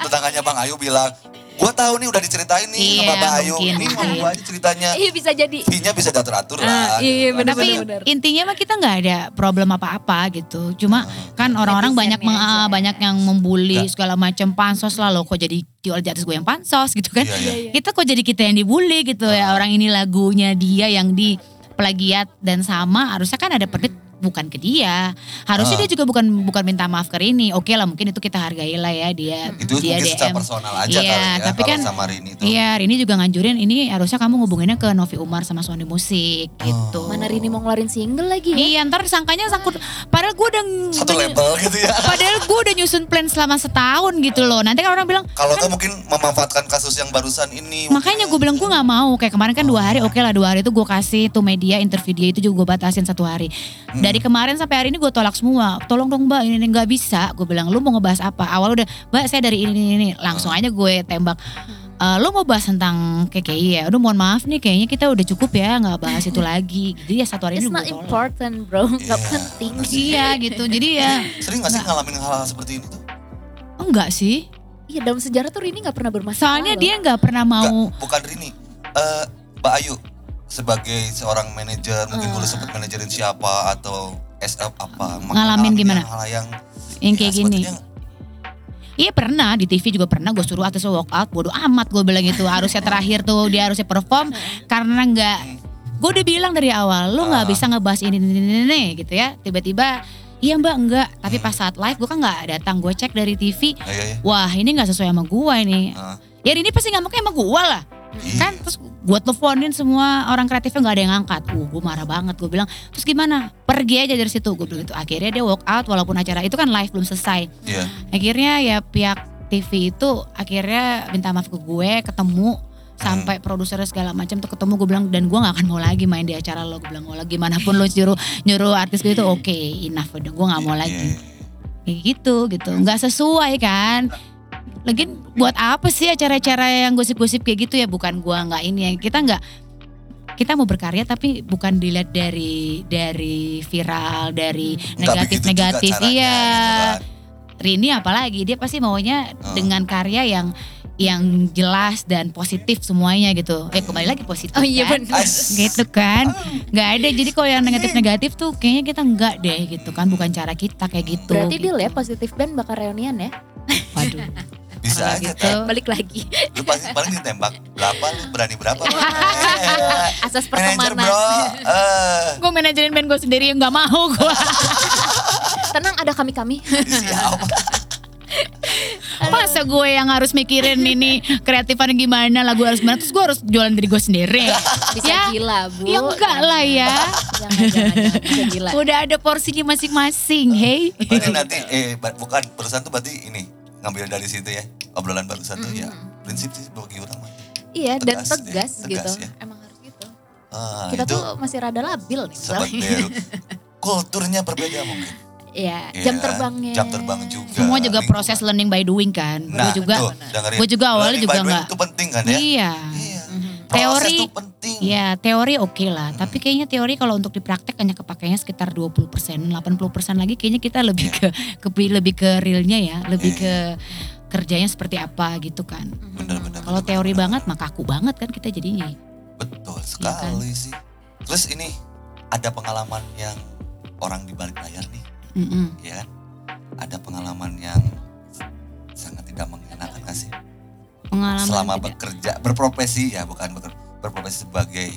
Tetangganya Bang Ayu bilang, gua tahu nih udah diceritain nih sama Iya, Mbak Ayu. mungkin, Ini mau gua aja ceritanya. Iya bisa jadi. Fee-nya bisa diatur-atur lah. Ah, iya, gitu. bener, tapi bener. intinya mah kita nggak ada problem apa-apa gitu cuma kan orang-orang banyak Netizennya meng- aja. banyak yang membuli Nggak. segala macam pansos lah loh kok jadi jual di atas gue yang pansos gitu kan Iya, iya. kita kok jadi kita yang dibully gitu ya orang ini lagunya dia yang di plagiat dan sama harusnya kan ada bukan ke dia. Harusnya Ah. dia juga bukan bukan minta maaf ke Rini. Oke lah mungkin itu kita hargai lah ya dia Itu dia mungkin secara DM. personal aja Iya, kali ya. tapi kan- sama Rini itu. Iya, Rini juga nganjurin ini harusnya kamu ngubunginnya ke Novi Umar sama Sony Musik gitu. Oh. Mana Rini mau ngeluarin single lagi ya? Iya, ntar sangkanya sangkut. Padahal gue udah Satu udah- label gitu ya. Padahal gue udah nyusun plan selama setahun gitu loh. Nanti kan orang bilang, Kalau tuh mungkin memanfaatkan kasus yang barusan ini. makanya gue bilang gue nggak mau. Kayak kemarin kan dua hari, oke lah dua hari itu gue kasih tuh media interview dia itu juga gue batasin satu hari. Dari kemarin sampai hari ini gue tolak semua. Tolong dong mbak, ini nggak bisa. Gue bilang lu mau ngebahas apa? Awal udah, mbak saya dari ini ini, ini. Langsung aja gue tembak. "Eh, lu mau bahas tentang KKI ya? Udah mohon maaf nih, kayaknya kita udah cukup ya nggak bahas itu lagi. Jadi ya satu hari It's ini gue not important bro, nggak Iya, penting. Iya gitu. Jadi ya Sering gak sih ngalamin hal-hal seperti ini tuh? enggak sih. Iya dalam sejarah tuh Rini nggak pernah bermasalah. Soalnya loh. dia nggak pernah mau Enggak, bukan Rini. Eh, Mbak Ayu sebagai seorang manajer, mungkin dulu sempat manajerin siapa atau SF apa. Hmm. Ngalamin gimana? Hal yang yang ya, kayak gini. Iya pernah di TV juga pernah gue suruh artis walk out bodo amat gue bilang gitu harusnya terakhir tuh dia harusnya perform karena nggak gue udah bilang dari awal lu nggak Ah. bisa ngebahas ini ini, ini, ini, gitu ya tiba-tiba iya mbak enggak tapi pas saat live gue kan nggak datang gue cek dari TV Ya, ya, ya. wah ini nggak sesuai sama gue ini Ah. ya ini pasti ngamuknya sama gue lah Iya. kan terus gue teleponin semua orang kreatifnya nggak ada yang angkat uh gue marah banget gue bilang terus gimana? Pergi aja dari situ. Gue bilang gitu. Akhirnya dia walk out walaupun acara itu kan live belum selesai. Iya. akhirnya ya pihak TV itu akhirnya minta maaf ke gue ketemu sampai produsernya segala macam tuh ketemu. Gue bilang dan gue nggak akan mau lagi main di acara lo. Gue bilang mau lagi gimana pun lo nyuruh nyuruh artis gue itu oke enough udah gue nggak mau Iya, lagi. Iya, kayak gitu gitu. Nggak sesuai kan lagi buat apa sih acara-acara yang gosip-gosip kayak gitu ya bukan gua nggak ini ya kita nggak kita mau berkarya tapi bukan dilihat dari dari viral dari juga negatif-negatif iya gitu kan. Rini apalagi dia pasti maunya Oh. dengan karya yang yang jelas dan positif semuanya gitu. Eh kembali lagi positif. Oh iya kan? benar. Gitu kan. nggak ada. Jadi kalau yang negatif-negatif tuh kayaknya kita enggak deh gitu kan. Bukan cara kita kayak gitu. Berarti gitu. deal ya positif band bakal reunian ya. Waduh. Bisa Kalau aja gitu. kan. Balik lagi. Lu pasti paling ditembak berapa lu berani berapa? Asas Manajer pertemanan. bro. Eh, Gue manajerin band gue sendiri yang nggak mau gue. Tenang ada kami-kami. siap. Masa gue yang harus mikirin ini kreatifannya gimana, lagu harus gimana, terus gue harus jualan diri gue sendiri. Bisa ya, gila bu. ya enggak lah ya. Jangan, jangan, jangan. Bisa gila. Udah ada porsinya masing-masing, hey. Berarti nanti eh bukan barusan tuh berarti ini ngambil dari situ ya obrolan barusan tuh ya prinsip sih bagi orang mah. Iya dan Tegas deh, tegas, tegas gitu. ya. Emang harus gitu. Ah, Kita itu tuh masih rada labil nih. Kulturnya berbeda mungkin. Iya, Iya, jam terbangnya. Jam terbang juga. Semua juga lingkungan. proses learning by doing kan. Nah, gue juga, gue juga awalnya Learning juga by doing nggak. Itu penting kan ya? iya. Iya. Teori, tuh penting. ya teori oke lah. Tapi kayaknya teori kalau untuk dipraktek hanya kepakainya sekitar 20 persen, 80 persen lagi kayaknya kita lebih ke, ke lebih ke realnya ya, lebih Iya. ke kerjanya seperti apa gitu kan. Bener-bener. Kalau teori banget mah kaku banget kan kita jadinya. Betul Iya kan? sekali sih. Terus ini ada pengalaman yang orang di balik layar nih, Mm-mm. ya kan? Ada pengalaman yang sangat tidak mengenakan gak sih? Pengalaman Selama tidak- bekerja, berprofesi ya, bukan beker- berprofesi sebagai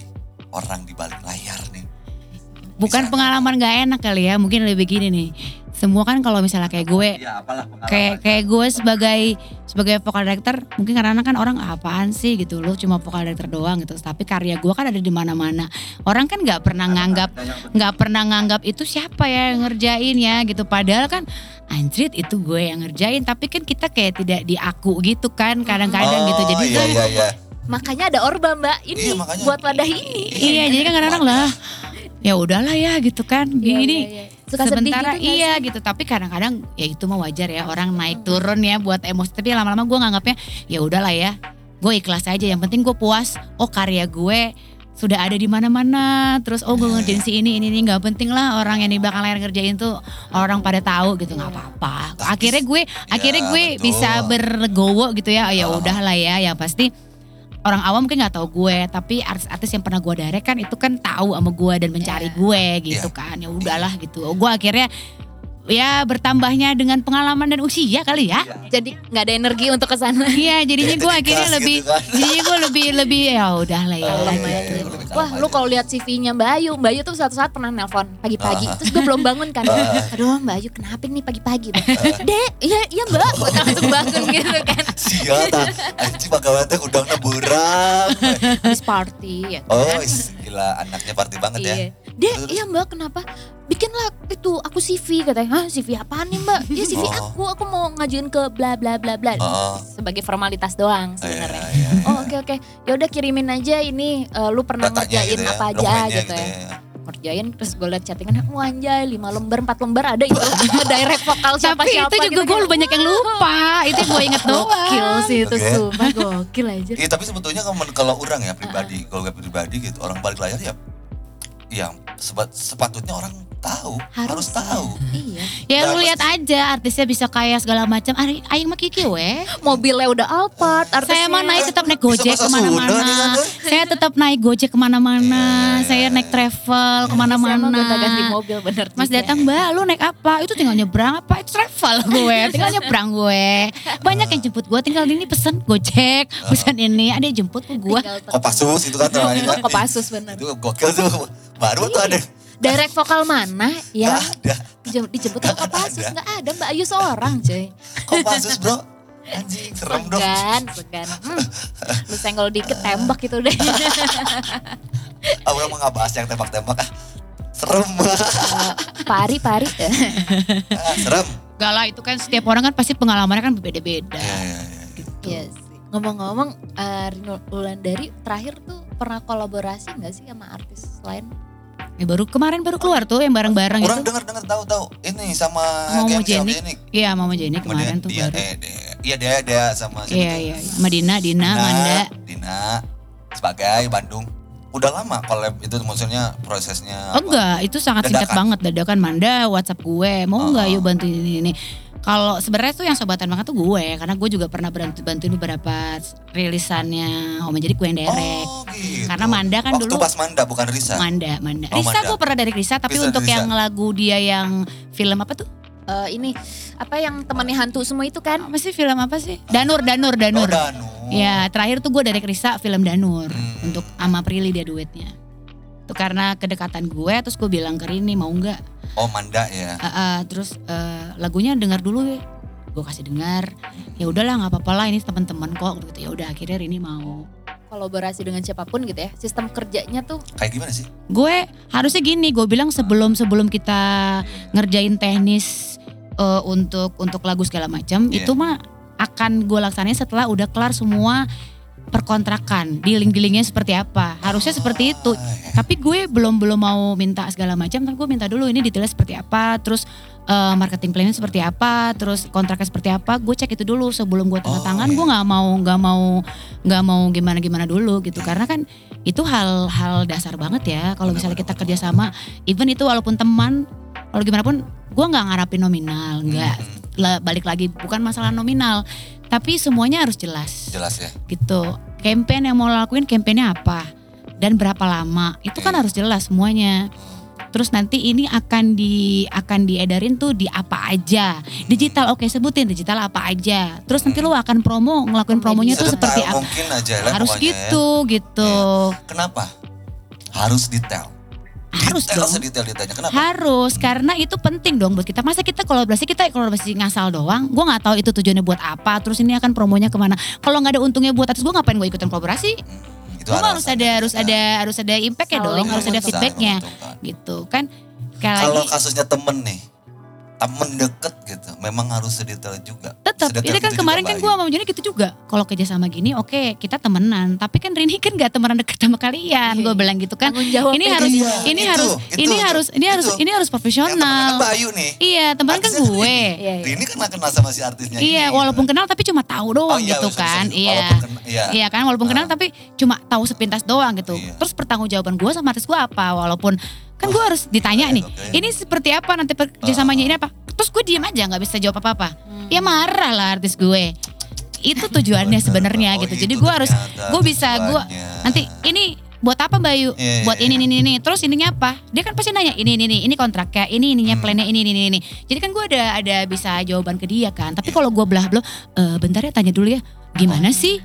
orang di balik layar nih. bukan Bisa. pengalaman gak enak kali ya, mungkin lebih gini nih. Semua kan kalau misalnya kayak gue Ya kayak kayak gue sebagai sebagai vokal director mungkin karena kan orang apaan sih? gitu. Lu cuma vokal director doang gitu. Tapi karya gue kan ada di mana-mana. Orang kan nggak pernah nganggap nggak pernah nganggap itu siapa ya yang ngerjain ya gitu. Padahal kan anjrit itu gue yang ngerjain tapi kan kita kayak tidak diaku gitu kan kadang-kadang gitu jadi iya, tuh iya, iya. Makanya ada Orba mbak Iya, ini makanya. buat wadah ini. iya jadi kan kadang-kadang lah ya udahlah ya gitu kan Iya, gini iya, iya. Suka sementara gitu iya sih? gitu tapi kadang-kadang ya itu mah wajar ya orang naik turun ya buat emosi tapi lama-lama gue nganggapnya ya udahlah ya gue ikhlas aja yang penting gue puas oh karya gue sudah ada di mana-mana terus oh gue ngerjain si ini ini ini nggak penting lah orang yang di belakang layar ngerjain tuh orang pada tahu gitu nggak apa-apa akhirnya gue akhirnya gue betul. bisa berlegowo gitu ya ya Ah. udahlah ya yang pasti orang awam mungkin nggak tahu gue tapi artis-artis yang pernah gue direct kan itu kan tahu sama gue dan mencari Iya. gue gitu kan ya udahlah gitu gue akhirnya ya bertambahnya dengan pengalaman dan usia kali ya Jadi nggak ada energi untuk ke sana. iya jadinya Ya, gue akhirnya lebih gitu kan. jadinya gue lebih lebih ya udahlah ya Kalem gitu. aja. Lebih kalem Wah lu kalau lihat CV-nya Mbak Ayu, Mbak Ayu tuh suatu saat pernah nelpon pagi-pagi, Ah. terus gue belum bangun kan. Aduh Mbak Ayu kenapa nih pagi-pagi? Dek, iya iya Mbak, gue langsung bangun gitu kan. Sia ta, anjing pegawai neburang. Habis party ya kan. Oh, gila anaknya party banget ya. Iya. Dek, iya Mbak kenapa? Bikinlah itu aku CV katanya. Hah CV apaan nih Mbak? Ya CV Oh. aku, aku mau ngajuin ke bla bla bla bla. Oh. Sebagai formalitas doang Iya, sebenarnya. iya, iya. Oh oke oke. Ya udah kirimin aja ini eh, lu pernah Datanya ngerjain gitu ya, apa aja dokumennya gitu, ya. Ngerjain terus gue liat chattingan, wah anjay 5 lembar, 4 lembar ada itu direct vokal siapa Tapi siapa itu juga gue banyak yang lupa. Itu gue inget doang. Gokil sih itu Oke. sumpah gokil aja. Iya tapi sebetulnya kalau orang ya pribadi, kalau gue pribadi gitu, orang balik layar ya, ya sebat, sepatutnya orang tahu, harus, Harus. tahu. Iya. Ya lu lihat aja artisnya bisa kaya segala macam. Ari aing mah kiki we. Mobilnya udah Alphard, artisnya. Saya mah naik tetap naik gojek ke mana-mana. kan? Saya tetap naik gojek ke mana-mana. Iya, Saya naik travel Saya mah gonta-ganti ke mana-mana. mobil bener Mas datang mbak, lu naik apa? Itu tinggal nyebrang apa? Itu travel gue, tinggal nyebrang gue. Banyak yang jemput gue, tinggal ini pesen gojek, pesen ini, ada yang jemput ke gue. Kopassus itu kan namanya kan. Kopassus bener. Itu gokil tuh. Baru tuh ada. Direct vokal mana ya ada. jem- dijemput ke Nggak Kopassus ada. nggak ada Mbak Ayu seorang cuy. Kopassus bro. Anjing serem dong. Segan, segan. Hmm, lu senggol dikit tembak gitu deh. Orang mau nggak bahas yang tembak-tembak ah. Serem. pari, pari. Ah, serem. Gak lah, itu kan setiap orang kan pasti pengalamannya kan berbeda-beda. Iya, iya, iya. Iya sih. Ngomong-ngomong, eh, Rino Wulandari terakhir tuh pernah kolaborasi nggak sih sama artis lain? Ya, baru kemarin baru keluar tuh yang bareng-bareng Orang itu. dengar-dengar tahu-tahu ini sama Momo GMC Jenik. Iya, Mama Jenny kemarin dia- tuh dia- Iya dia dia sama Iya, iya, iya. Sama Dina, Dina, Manda. Dina sebagai Bandung. Udah lama collab itu maksudnya prosesnya. Oh enggak, itu sangat singkat Dadakan. banget dadakan Manda WhatsApp gue. Mau Oh. enggak yuk bantuin ini ini. Kalau sebenarnya tuh yang sobatan banget tuh gue karena gue juga pernah bantu bantuin beberapa rilisannya Om jadi gue yang derek. Oh gitu. Karena Manda kan Waktu dulu pas Manda bukan Risa. Manda, Manda. Oh, Risa gue pernah dari Risa tapi Risa, untuk Risa. yang lagu dia yang film apa tuh? Eh, ini apa yang temannya hantu semua itu kan? Apa sih film apa sih? Danur, Danur, Oh, Danur. Danu. Ya, terakhir tuh gue dari Risa film Danur Hmm. untuk ama Prilly dia duetnya. Tuh karena kedekatan gue terus gue bilang ke Rini mau nggak Oh Manda ya. Ah, ah, terus eh, lagunya dengar dulu ya gue kasih dengar ya udahlah nggak apa-apa lah ini teman-teman kok gitu ya udah akhirnya Rini mau Kolaborasi dengan siapa pun gitu ya. Sistem kerjanya tuh Kayak gimana sih? gue harusnya gini gue bilang sebelum sebelum kita ngerjain teknis eh, untuk untuk lagu segala macam Iya. itu mah akan gue laksanain setelah udah kelar semua perkontrakan dealing-dealingnya seperti apa? Harusnya seperti itu. Ah, ya. tapi gue belum belum mau minta segala macam tapi gue minta dulu ini detailnya seperti apa terus eh, marketing plannya seperti apa terus kontraknya seperti apa gue cek itu dulu sebelum gue tanda Oh, tangan. iya. gue nggak mau nggak mau nggak mau gimana gimana dulu gitu. Karena kan itu hal-hal dasar banget ya kalau misalnya kita kerjasama even itu walaupun teman kalau gimana pun gue nggak ngarapin nominal nggak Hmm, balik lagi bukan masalah nominal tapi semuanya harus jelas jelas ya. gitu. Campaign yang mau lakuin campaignnya apa dan berapa lama itu kan Oke. harus jelas semuanya. Terus nanti ini akan di akan diedarin tuh di apa aja. Digital oke sebutin digital apa aja. Terus nanti lo akan promo ngelakuin promonya tuh seperti apa. mungkin aja lah Harus pokoknya ya. gitu gitu. Kenapa? Harus detail. Harus detail dong. sedetail detailnya. Kenapa? Harus karena itu penting dong buat kita. Masa kita kolaborasi kita kolaborasi ngasal doang. Gue nggak tahu itu tujuannya buat apa. Terus ini akan promonya ke mana. Kalau nggak ada untungnya buat atas gue ngapain gue ikutan kolaborasi? Hmm, itu harus ada harus juga. ada harus ada impact ya Saling dong. Harus ada feedbacknya gitu kan. Kalau kasusnya temen nih, temen deket gitu, memang harus sedetail juga. tetap ini kan itu kemarin kan gue sama Jonny gitu juga. Kalau kerja sama gini oke kita temenan. Tapi kan Rini kan gak temenan deket sama kalian. Gue bilang gitu kan. Ini ya. harus Iya, ini itu, harus itu, ini itu, harus ini harus ini harus profesional. kan Bayu nih. Iya teman kan gue. Iya, iya. Ini kan kenal sama si artisnya Iya, ini. walaupun kenal tapi cuma tahu doang Oh iya, gitu bisa, kan. bisa. Iya. Walaupun kena- Iya. Iya kan, walaupun kenal Ah. tapi cuma tahu sepintas doang gitu. Iya. Terus pertanggungjawaban gue sama artis gue apa? Walaupun kan gue harus ditanya nih, ini seperti apa nanti kerjasamanya ini apa? Terus gue diem aja nggak bisa jawab apa-apa. Hmm. Ya marah lah artis gue. Itu tujuannya sebenarnya Oh, gitu. Jadi gue harus, gue bisa gue nanti ini buat apa Bayu? Iya, buat iya, ini, ini, ini, Terus ininya apa? Dia kan pasti nanya ini, ini, ini, ini kontraknya, ini, ininya Hmm. plannya, ini, ini, ini, ini. Jadi kan gue ada ada bisa jawaban ke dia kan. Tapi kalau gue belah belah, "Eh, bentar ya tanya dulu ya, gimana Oh. sih?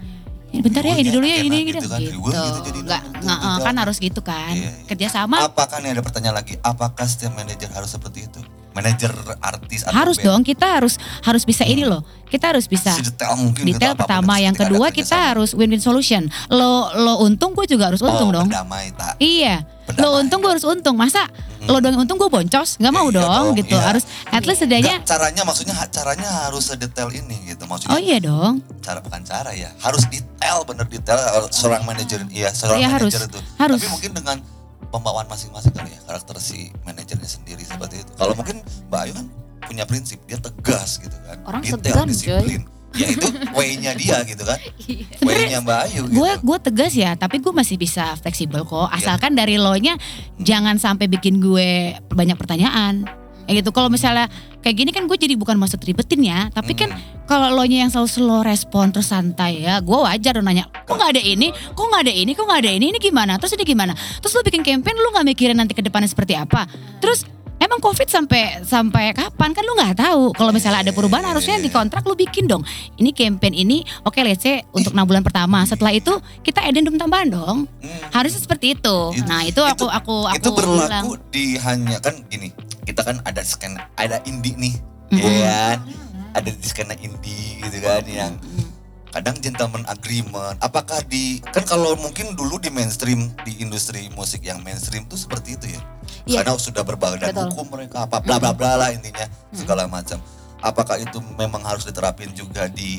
"Ya, bentar ya ini dulu ya ini gitu gitu. kan, gitu. gitu jadi Nggak, nggak, gitu. kan harus gitu kan. Iya, iya. Kerjasama Apakah nih ada pertanyaan lagi? Apakah setiap manajer harus seperti itu? Manajer artis atau harus band? dong kita harus harus bisa ini loh. Kita harus bisa Sedetail mungkin detail pertama, yang kedua kita harus win-win solution. Lo lo untung gue juga harus untung oh, dong. Berdamai tak. Iya. Berdamai. Lo untung gue harus untung. Masa lo doang untung gue boncos? Nggak mau Iya dong, dong, gitu. iya. Harus at least Nggak, caranya maksudnya caranya harus sedetail ini gitu. Maksudnya Oh iya dong. cara bukan cara ya. Harus detail bener detail seorang manajer iya seorang Iya, harus. manajer itu. Harus. Tapi mungkin dengan pembawaan masing-masing kali ya karakter si manajernya sendiri seperti itu. Kalau mungkin Mbak Ayu kan punya prinsip dia tegas gitu kan. Orang detail segan, disiplin. Ya itu way-nya dia gitu kan. Way-nya Mbak Ayu gitu. Gue gue tegas ya, tapi gue masih bisa fleksibel kok. Asalkan dari lo nya jangan sampai bikin gue banyak pertanyaan. Ya gitu. Kalau misalnya kayak gini kan gue jadi bukan maksud ribetin ya, tapi kan Hmm. kalau lo nya yang selalu slow respon terus santai ya, gue wajar dong nanya, kok nggak ada ini, kok nggak ada ini, kok nggak ada ini, ini gimana? Terus ini gimana? Terus lo bikin campaign lo nggak mikirin nanti ke depannya seperti apa? Terus Emang COVID sampai sampai kapan kan lu nggak tahu. Kalau misalnya ada perubahan harusnya di kontrak lu bikin dong. Ini campaign ini oke let's say untuk enam bulan pertama. Setelah itu kita addendum tambahan dong. Hmm. Harusnya seperti itu. Itu- Nah, itu aku itu- aku aku itu bilang. berlaku di hanya kan gini kita kan ada scan ada indie nih Mm-mm. ya kan? Ada di skena indie gitu kan yang kadang gentleman agreement. Apakah di kan kalau mungkin dulu di mainstream di industri musik yang mainstream tuh seperti itu ya? Iya. karena sudah berbadan Betul. hukum mereka apa bla bla bla lah intinya segala macam. Apakah itu memang harus diterapin juga di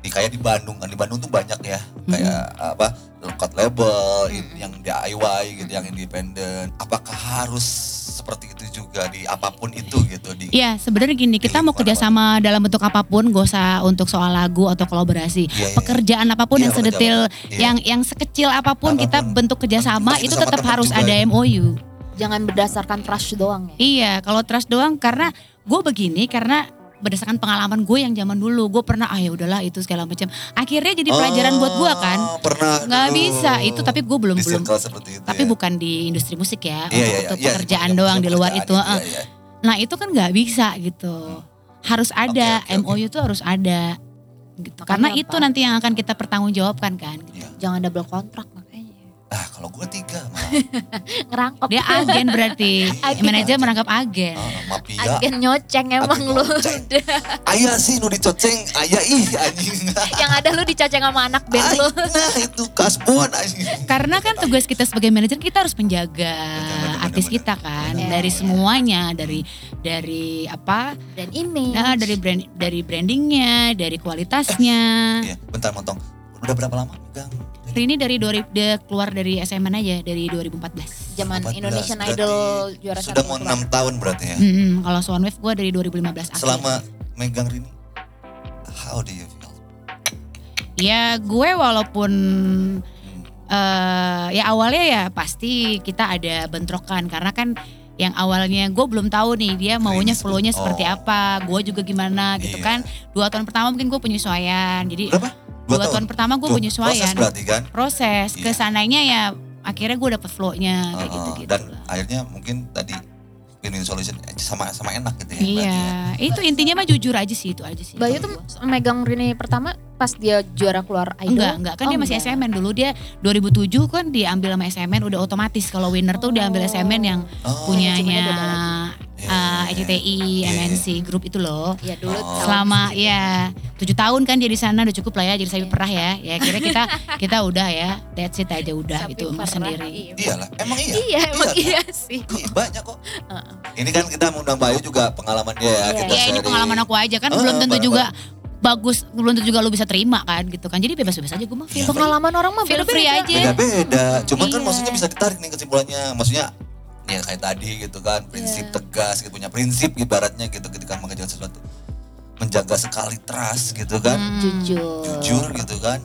di kayak di Bandung kan di Bandung tuh banyak ya kayak apa record label in- yang DIY gitu yang independen apakah harus seperti itu juga di apa pun itu gitu di Iya, sebenarnya gini, kita mau kerjasama dalam bentuk apa pun, gak usah untuk soal lagu atau kolaborasi. Iya, iya. Pekerjaan apa pun Iya, yang sedetil. Iya. yang yang sekecil apa pun, kita Apa pun. bentuk kerjasama itu tetap harus juga ada ya. MOU. Jangan berdasarkan trust doang ya. Iya, kalau trust doang karena gue begini karena berdasarkan pengalaman gue yang zaman dulu gue pernah ah ya udahlah itu segala macam akhirnya jadi pelajaran buat gue kan Oh, pernah nggak dulu. bisa itu tapi gue belum belum itu tapi ya. bukan di industri musik ya Iya, untuk, iya, untuk iya, pekerjaan iya, doang di luar itu heeh. iya. nah itu kan nggak bisa gitu harus ada oke, oke. MOU tuh harus ada gitu karena itu nanti yang akan kita pertanggungjawabkan kan gitu. Iya. Jangan double kontrak. Ah kalau gue tiga malah Ngerangkap. dia agen berarti Agen. manajer merangkap agen Ah, mafia Agen nyoceng emang Agen lu. ayah sih nu dicoceng ayah ih anjing Yang ada lu dicoceng sama anak band lu. nah itu kasbon anjing Karena kan tugas kita sebagai manajer kita harus menjaga artis kita kan dari semuanya, dari dari apa? Dan image. Nah, dari brand dari brandingnya, dari kualitasnya. iya bentar motong udah berapa lama megang Rini dari 2000 dia keluar dari SMN aja dari 2014. Zaman 14, Indonesian berarti Idol juara sudah satu mau keluar. enam tahun berarti ya Mm-mm, kalau Swan Wave gue dari 2015 akhir. selama megang Rini how do you feel Ya gue walaupun eh ya awalnya ya pasti kita ada bentrokan karena kan yang awalnya gue belum tahu nih dia maunya Rini flow-nya sebelum- seperti oh. apa, gue juga gimana gitu Iya. kan. Dua tahun pertama mungkin gue penyesuaian, jadi berapa dua, tahun. pertama gue penyesuaian. proses berarti kan Proses, Iya. ke sananya ya akhirnya gue dapet flow-nya kayak Uh, gitu-gitu. dan lah. akhirnya mungkin tadi win-win solution eh, sama sama enak gitu ya Iya, ya. itu intinya mah jujur aja sih itu aja sih. Bayu tuh megang Rini pertama pas dia juara keluar Idol. Enggak, enggak kan Oh, dia masih enggak. SMN dulu dia 2007 kan diambil sama SMN udah otomatis kalau winner tuh diambil SMN yang Oh, punyanya Iya, uh, iya, ECTI, iya. MNC grup itu loh. Iya dulu Oh. Selama ya tujuh tahun kan dia di sana udah cukup lah ya jadi saya Iya. perah ya. Ya kira kita kita udah ya that's it aja udah Sapi itu emas perah, sendiri. iya. iyalah emang iya Iya emang kan? iya sih. Iya, banyak kok Heeh. ini kan kita mengundang Bayu juga pengalaman dia ya Iya. kita Ya ini pengalaman aku aja kan belum tentu juga bagus, belum tentu juga lu bisa terima kan gitu kan. Jadi bebas-bebas aja gue mah feel free. Pengalaman orang mah Feel beda-beda. free aja. beda-beda cuman kan Iya. maksudnya bisa ditarik nih kesimpulannya maksudnya ya kayak tadi gitu kan prinsip Iya. tegas gitu punya prinsip ibaratnya gitu ketika mengejar sesuatu menjaga sekali trust gitu kan Hmm. Jujur. jujur gitu kan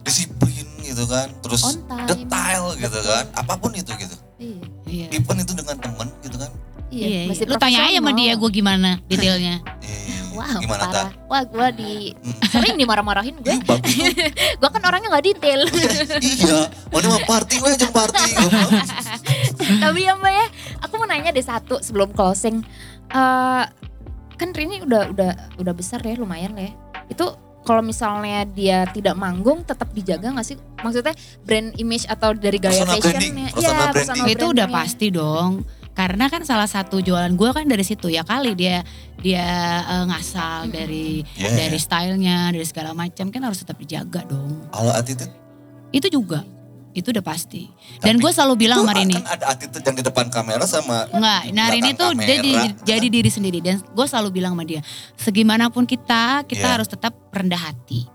disiplin gitu kan terus On time. detail gitu kan apa pun itu gitu Iya. Iya. even itu dengan temen gitu kan Iya, Iya, iya. Lu tanya aja sama dia gue gimana detailnya. eh, Wow, gimana tak parah. Wah, gue di Hmm. sering dimarah-marahin gue. Gue kan orangnya nggak detail. iya mana mah party gue jeng party Tapi ya Mbak ya, aku mau nanya deh satu sebelum closing. Eh kan Rini udah udah udah besar ya, lumayan ya. Itu kalau misalnya dia tidak manggung tetap dijaga nggak sih? Maksudnya brand image atau dari gaya Personal branding, fashionnya? personal Iya, branding. personal itu udah pasti dong karena kan salah satu jualan gue kan dari situ ya kali. Dia dia eh, ngasal dari Iya, dari stylenya dari segala macam. Kan harus tetap dijaga dong. Kalau attitude? Itu juga. Itu udah pasti. Dan gue selalu bilang sama Rini. kan ada attitude yang di depan kamera sama Enggak, di nah Rini tuh dia kamera. jadi, jadi diri sendiri. Dan gue selalu bilang sama dia, segimanapun kita, kita Iya. harus tetap rendah hati.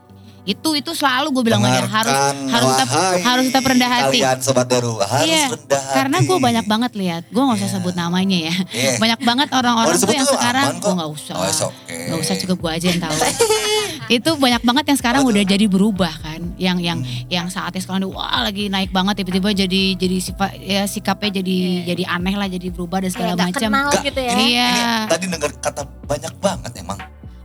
Itu itu selalu gue bilang dia harus harus tetap harus tetap rendah hati. Kalian sobat Deru harus Iya, rendah hati. Karena gue banyak banget lihat, gue nggak usah Iya. sebut namanya ya. Iya. Banyak banget orang-orang Oh, tuh yang sekarang gue nggak usah. Oh, it's okay. Gak usah cukup gue aja yang tahu. itu banyak banget yang sekarang Apa udah jadi berubah kan. Yang yang Hmm. yang saatnya sekarang udah, wah lagi naik banget tiba-tiba jadi jadi sifat ya sikapnya jadi jadi aneh lah jadi berubah dan segala nggak macam. Nggak, gitu ya. Iya. Ini tadi dengar kata banyak banget emang.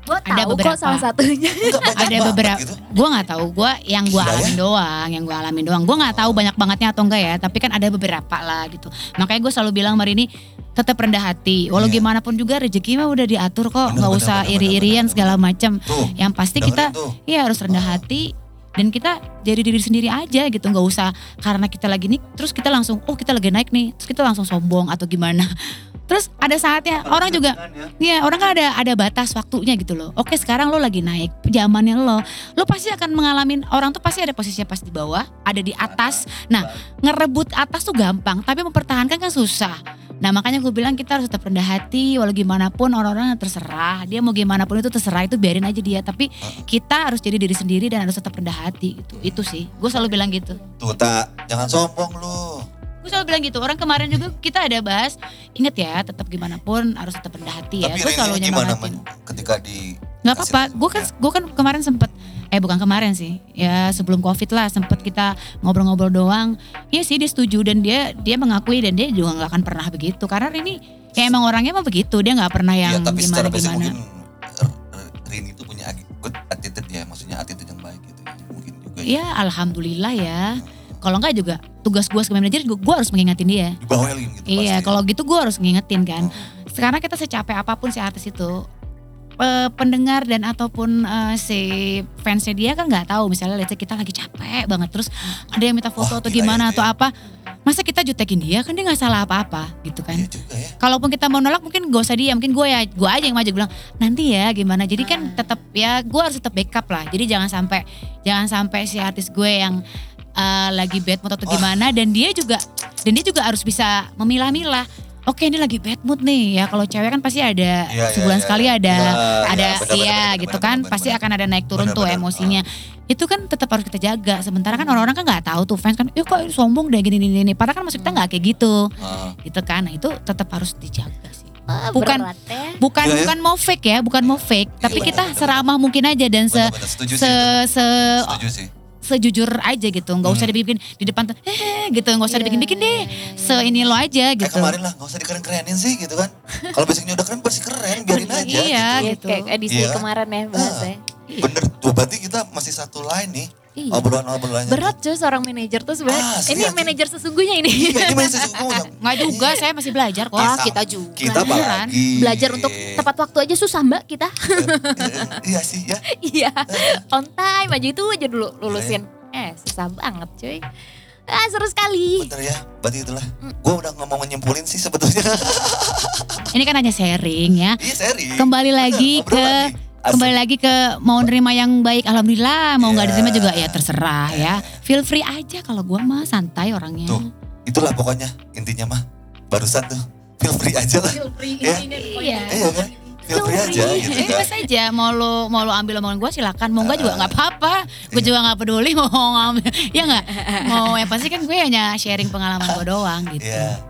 Gue Ada tahu beberapa. kok salah satunya. Ada beberapa gitu. gue nggak tahu gue yang gue ya? alamin doang yang gue alamin doang gue nggak tahu banyak bangetnya atau enggak ya tapi kan ada beberapa lah gitu makanya gue selalu bilang sama ini tetap rendah hati walau Iya. gimana pun juga rezeki mah udah diatur kok nggak usah iri-irian segala macam yang pasti kita tuh. ya harus rendah hati dan kita jadi diri sendiri aja gitu nggak usah karena kita lagi nih terus kita langsung oh kita lagi naik nih terus kita langsung sombong atau gimana terus ada saatnya orang juga Iya orang kan ada ada batas waktunya gitu loh. Oke sekarang lo lagi naik zamannya lo, lo pasti akan mengalami orang tuh pasti ada posisinya pas di bawah, ada di atas. Nah ngerebut atas tuh gampang, tapi mempertahankan kan susah. Nah makanya gue bilang kita harus tetap rendah hati, walau gimana pun orang-orang terserah, dia mau gimana pun itu terserah itu biarin aja dia. Tapi kita harus jadi diri sendiri dan harus tetap rendah hati gitu. Itu sih, gue selalu bilang gitu. Tuh tak, jangan sombong lu. Gue selalu bilang gitu. Orang kemarin juga kita ada bahas, inget ya, tetap gimana pun harus tetap rendah hati ya. Tapi Gue selalu men, ketika di nggak apa-apa gue kan masukan? gue kan kemarin sempet eh bukan kemarin sih ya sebelum covid lah sempet kita ngobrol-ngobrol doang iya sih dia setuju dan dia dia mengakui dan dia juga nggak akan pernah begitu karena ini ya emang orangnya emang begitu dia nggak pernah Iya, yang tapi secara gimana gimana mungkin Rini itu punya good attitude ya, maksudnya attitude yang baik gitu. Mungkin juga ya. ya alhamdulillah ya kalau nggak juga tugas gue sebagai manajer gue harus mengingatin dia Dibawelin gitu Iya, pasti. kalau gitu gue harus ngingetin kan. Sekarang kita secapek apa pun si artis itu, eh, pendengar dan ataupun eh, si fansnya dia kan nggak tahu. Misalnya let's say kita lagi capek banget, terus ada yang minta foto Wah, atau gimana ya, atau iya. apa, masa kita jutekin dia kan dia nggak salah apa-apa gitu kan. Iya juga ya. Kalaupun kita mau nolak mungkin gak usah dia, mungkin gue ya gue aja yang maju bilang nanti ya gimana. Jadi kan tetap ya gue harus tetap backup lah. Jadi jangan sampai jangan sampai si artis gue yang eh, lagi bad mood atau gimana dan dia juga dan dia juga harus bisa memilah-milah. Oke ini lagi bad mood nih ya kalau cewek kan pasti ada iya, sebulan iya, sekali iya. ada Iya, ada iya, benar, iya benar, gitu benar, kan benar, pasti benar. akan ada naik turun Benar, tuh benar. emosinya. Itu kan tetap harus kita jaga. Sementara kan orang-orang kan nggak tahu tuh fans kan, yuk kok sombong deh gini gini gini. Padahal kan maksud kita nggak kayak gitu Ah. gitu kan nah itu tetap harus dijaga sih Ah, Bukan- berat ya. bukan Iya ya? bukan mau fake ya bukan mau fake tapi kita seramah mungkin aja dan se Benar-benar setuju se, sih. itu. se Setuju sih. Sejujur aja gitu nggak usah Hmm. dibikin di depan tuh eh gitu nggak usah Iya, dibikin bikin deh iya, iya, se ini lo aja Kayak gitu kemarin lah, gak usah dikeren-kerenin sih gitu kan. Kalau basicnya udah keren, pasti keren, biarin aja Iya. gitu. Iya, gitu. kayak edisi Iya. kemarin ya bahasanya. Bener, tuh berarti kita masih satu line nih. Iya. Obrolan-obrolannya. Berat cuy seorang manajer tuh sebenarnya. Asli, ini manajer sesungguhnya ini. Iya, ini masih sesungguhnya. nggak juga saya masih belajar kok Ah, Kita- kita juga. Kita apalagi. Belajar untuk tepat waktu aja susah mbak kita. Iya sih ya. Iya. On time aja itu aja dulu lulusin. Eh susah banget cuy. Ah seru sekali. Bener ya, berarti itulah. Gue udah nggak mau nyimpulin sih sebetulnya. ini kan hanya sharing ya Iya serius. kembali lagi Bener, ke. Asik. Kembali lagi ke mau nerima yang baik alhamdulillah mau nggak Iya. diterima juga ya terserah ya feel free aja kalau gua mah santai orangnya Tuh, itulah pokoknya intinya mah. Barusan tuh, feel free aja lah. Ya. iya Iya kan? Feel free aja gitu kan. bebas aja mau lo mau lo ambil omongan gue silakan mau enggak juga nggak apa-apa gue juga nggak peduli mau ngambil ya nggak mau yang pasti kan gue hanya sharing pengalaman gue doang gitu Iya,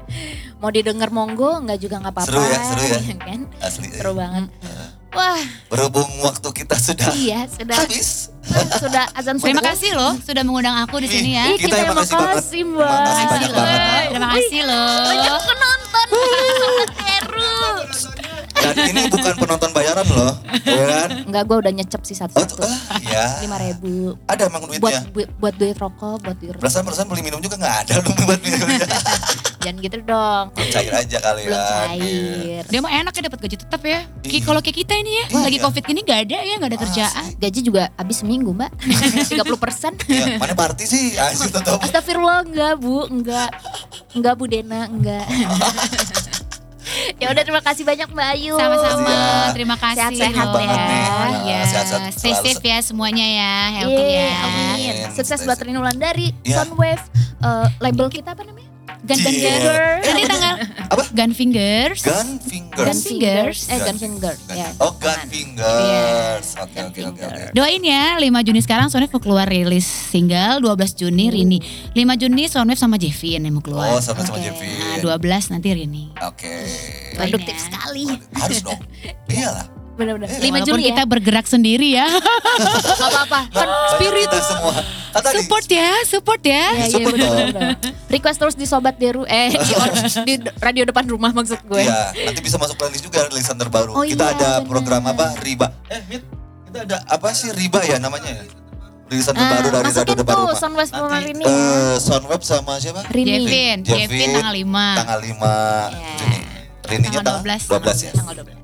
Mau didengar monggo nggak juga nggak apa-apa. Seru ya, seru ya. Iya kan? asli. Seru banget. Wah Berhubung waktu kita sudah iya sudah habis. sudah azan terima subuh. kasih loh sudah mengundang aku di sini ya Kita kita yang yang makasih banget. makasih mbak. Makasih Terima banyak kasih loh terima kasih loh Banyak penonton. Dan ini bukan penonton bayaran loh, ya kan? Enggak gue udah nyecep sih Oh, satu-satu. tuh, ah, ya. Lima ribu. Ada emang Buat, duitnya. buat buat duit rokok, buat duit rokok. Perasaan beli minum juga nggak ada lu buat minum. Jangan gitu dong. Belum cair aja kali Belum ya. cair. Dia mah enak ya dapat gaji tetap ya. Kayak Iya. kalau kayak kita ini ya, Iya. lagi covid gini gak ada ya, gak ada kerjaan. Gaji juga habis seminggu mbak 30 persen Iya, mana party sih? Asik tetap. Astagfirullah enggak bu Enggak Enggak Bu Dena Enggak Ya udah terima kasih banyak Mbak Ayu Sama-sama, Iya. terima kasih Sehat-sehat ya. Iya, Sehat-sehat stay safe ya semuanya ya, healthy Iya, ya. amin. Sukses buat safe. Rini Wulandari, Iya. Soundwave, eh, label kita apa namanya? Gun Gun Iya. Gun. Ini tanggal Apa? Gun Fingers. Gun fingers. Gun Fingers. Eh, Gun Fingers. Gun- Ya. Oh, gun fingers. Oke, oke, oke, oke. Doain ya 5 Juni sekarang Soundwave mau keluar rilis single 12 Juni Rini 5 Juni Soundwave sama Jevin yang mau keluar Oh, sama sama Oke. Jevin. Nah, 12 nanti Rini Oke. Produktif ya. sekali. Harus dong. Iyalah. Bener-bener. Eh, 5 Walaupun Juli kita ya. bergerak sendiri ya Gak apa-apa. Kan spirit kita semua. Tadi Support ya Support ya Iya, iya Support bener, dong. bener. Request terus di Sobat Deru eh di, di radio depan rumah maksud gue. Iya, nanti bisa masuk playlist juga rilisan terbaru. Oh kita iya, ada bener. program apa? Riba. Eh, Mit, kita ada apa sih Riba ya namanya ya? Rilisan Nah, terbaru dari radio depan tuh rumah. Soundwave Program Nanti ini. eh, Soundweb sama siapa? Rini. Jevin Jevin. Tanggal 5 Tanggal 5 Iya. Juni. Rininya Tanggal tanggal 12. 12 ya. Tanggal 12.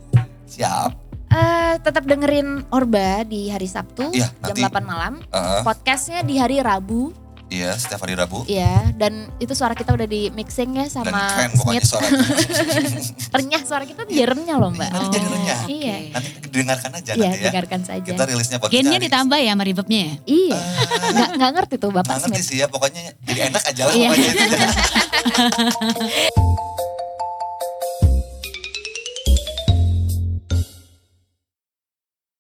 Siap. Eh, tetap dengerin Orba di hari Sabtu Iya, jam nanti. 8 malam. Heeh. Podcastnya di hari Rabu, iya, setiap hari Rabu. ya. Dan itu suara kita udah di mixing ya Dan sama keren pokoknya Smith. suara. Renyah suara kita jadi renyah loh mbak. Nanti jadi renyah. Iya. Nanti dengarkan aja Iya, nanti ya. dengarkan saja. Kita rilisnya podcast Gennya ditambah ya sama reverbnya ya Iya, nggak nggak ngerti tuh bapak Nggak ngerti Smith. sih ya, pokoknya jadi enak aja lah Iya. pokoknya.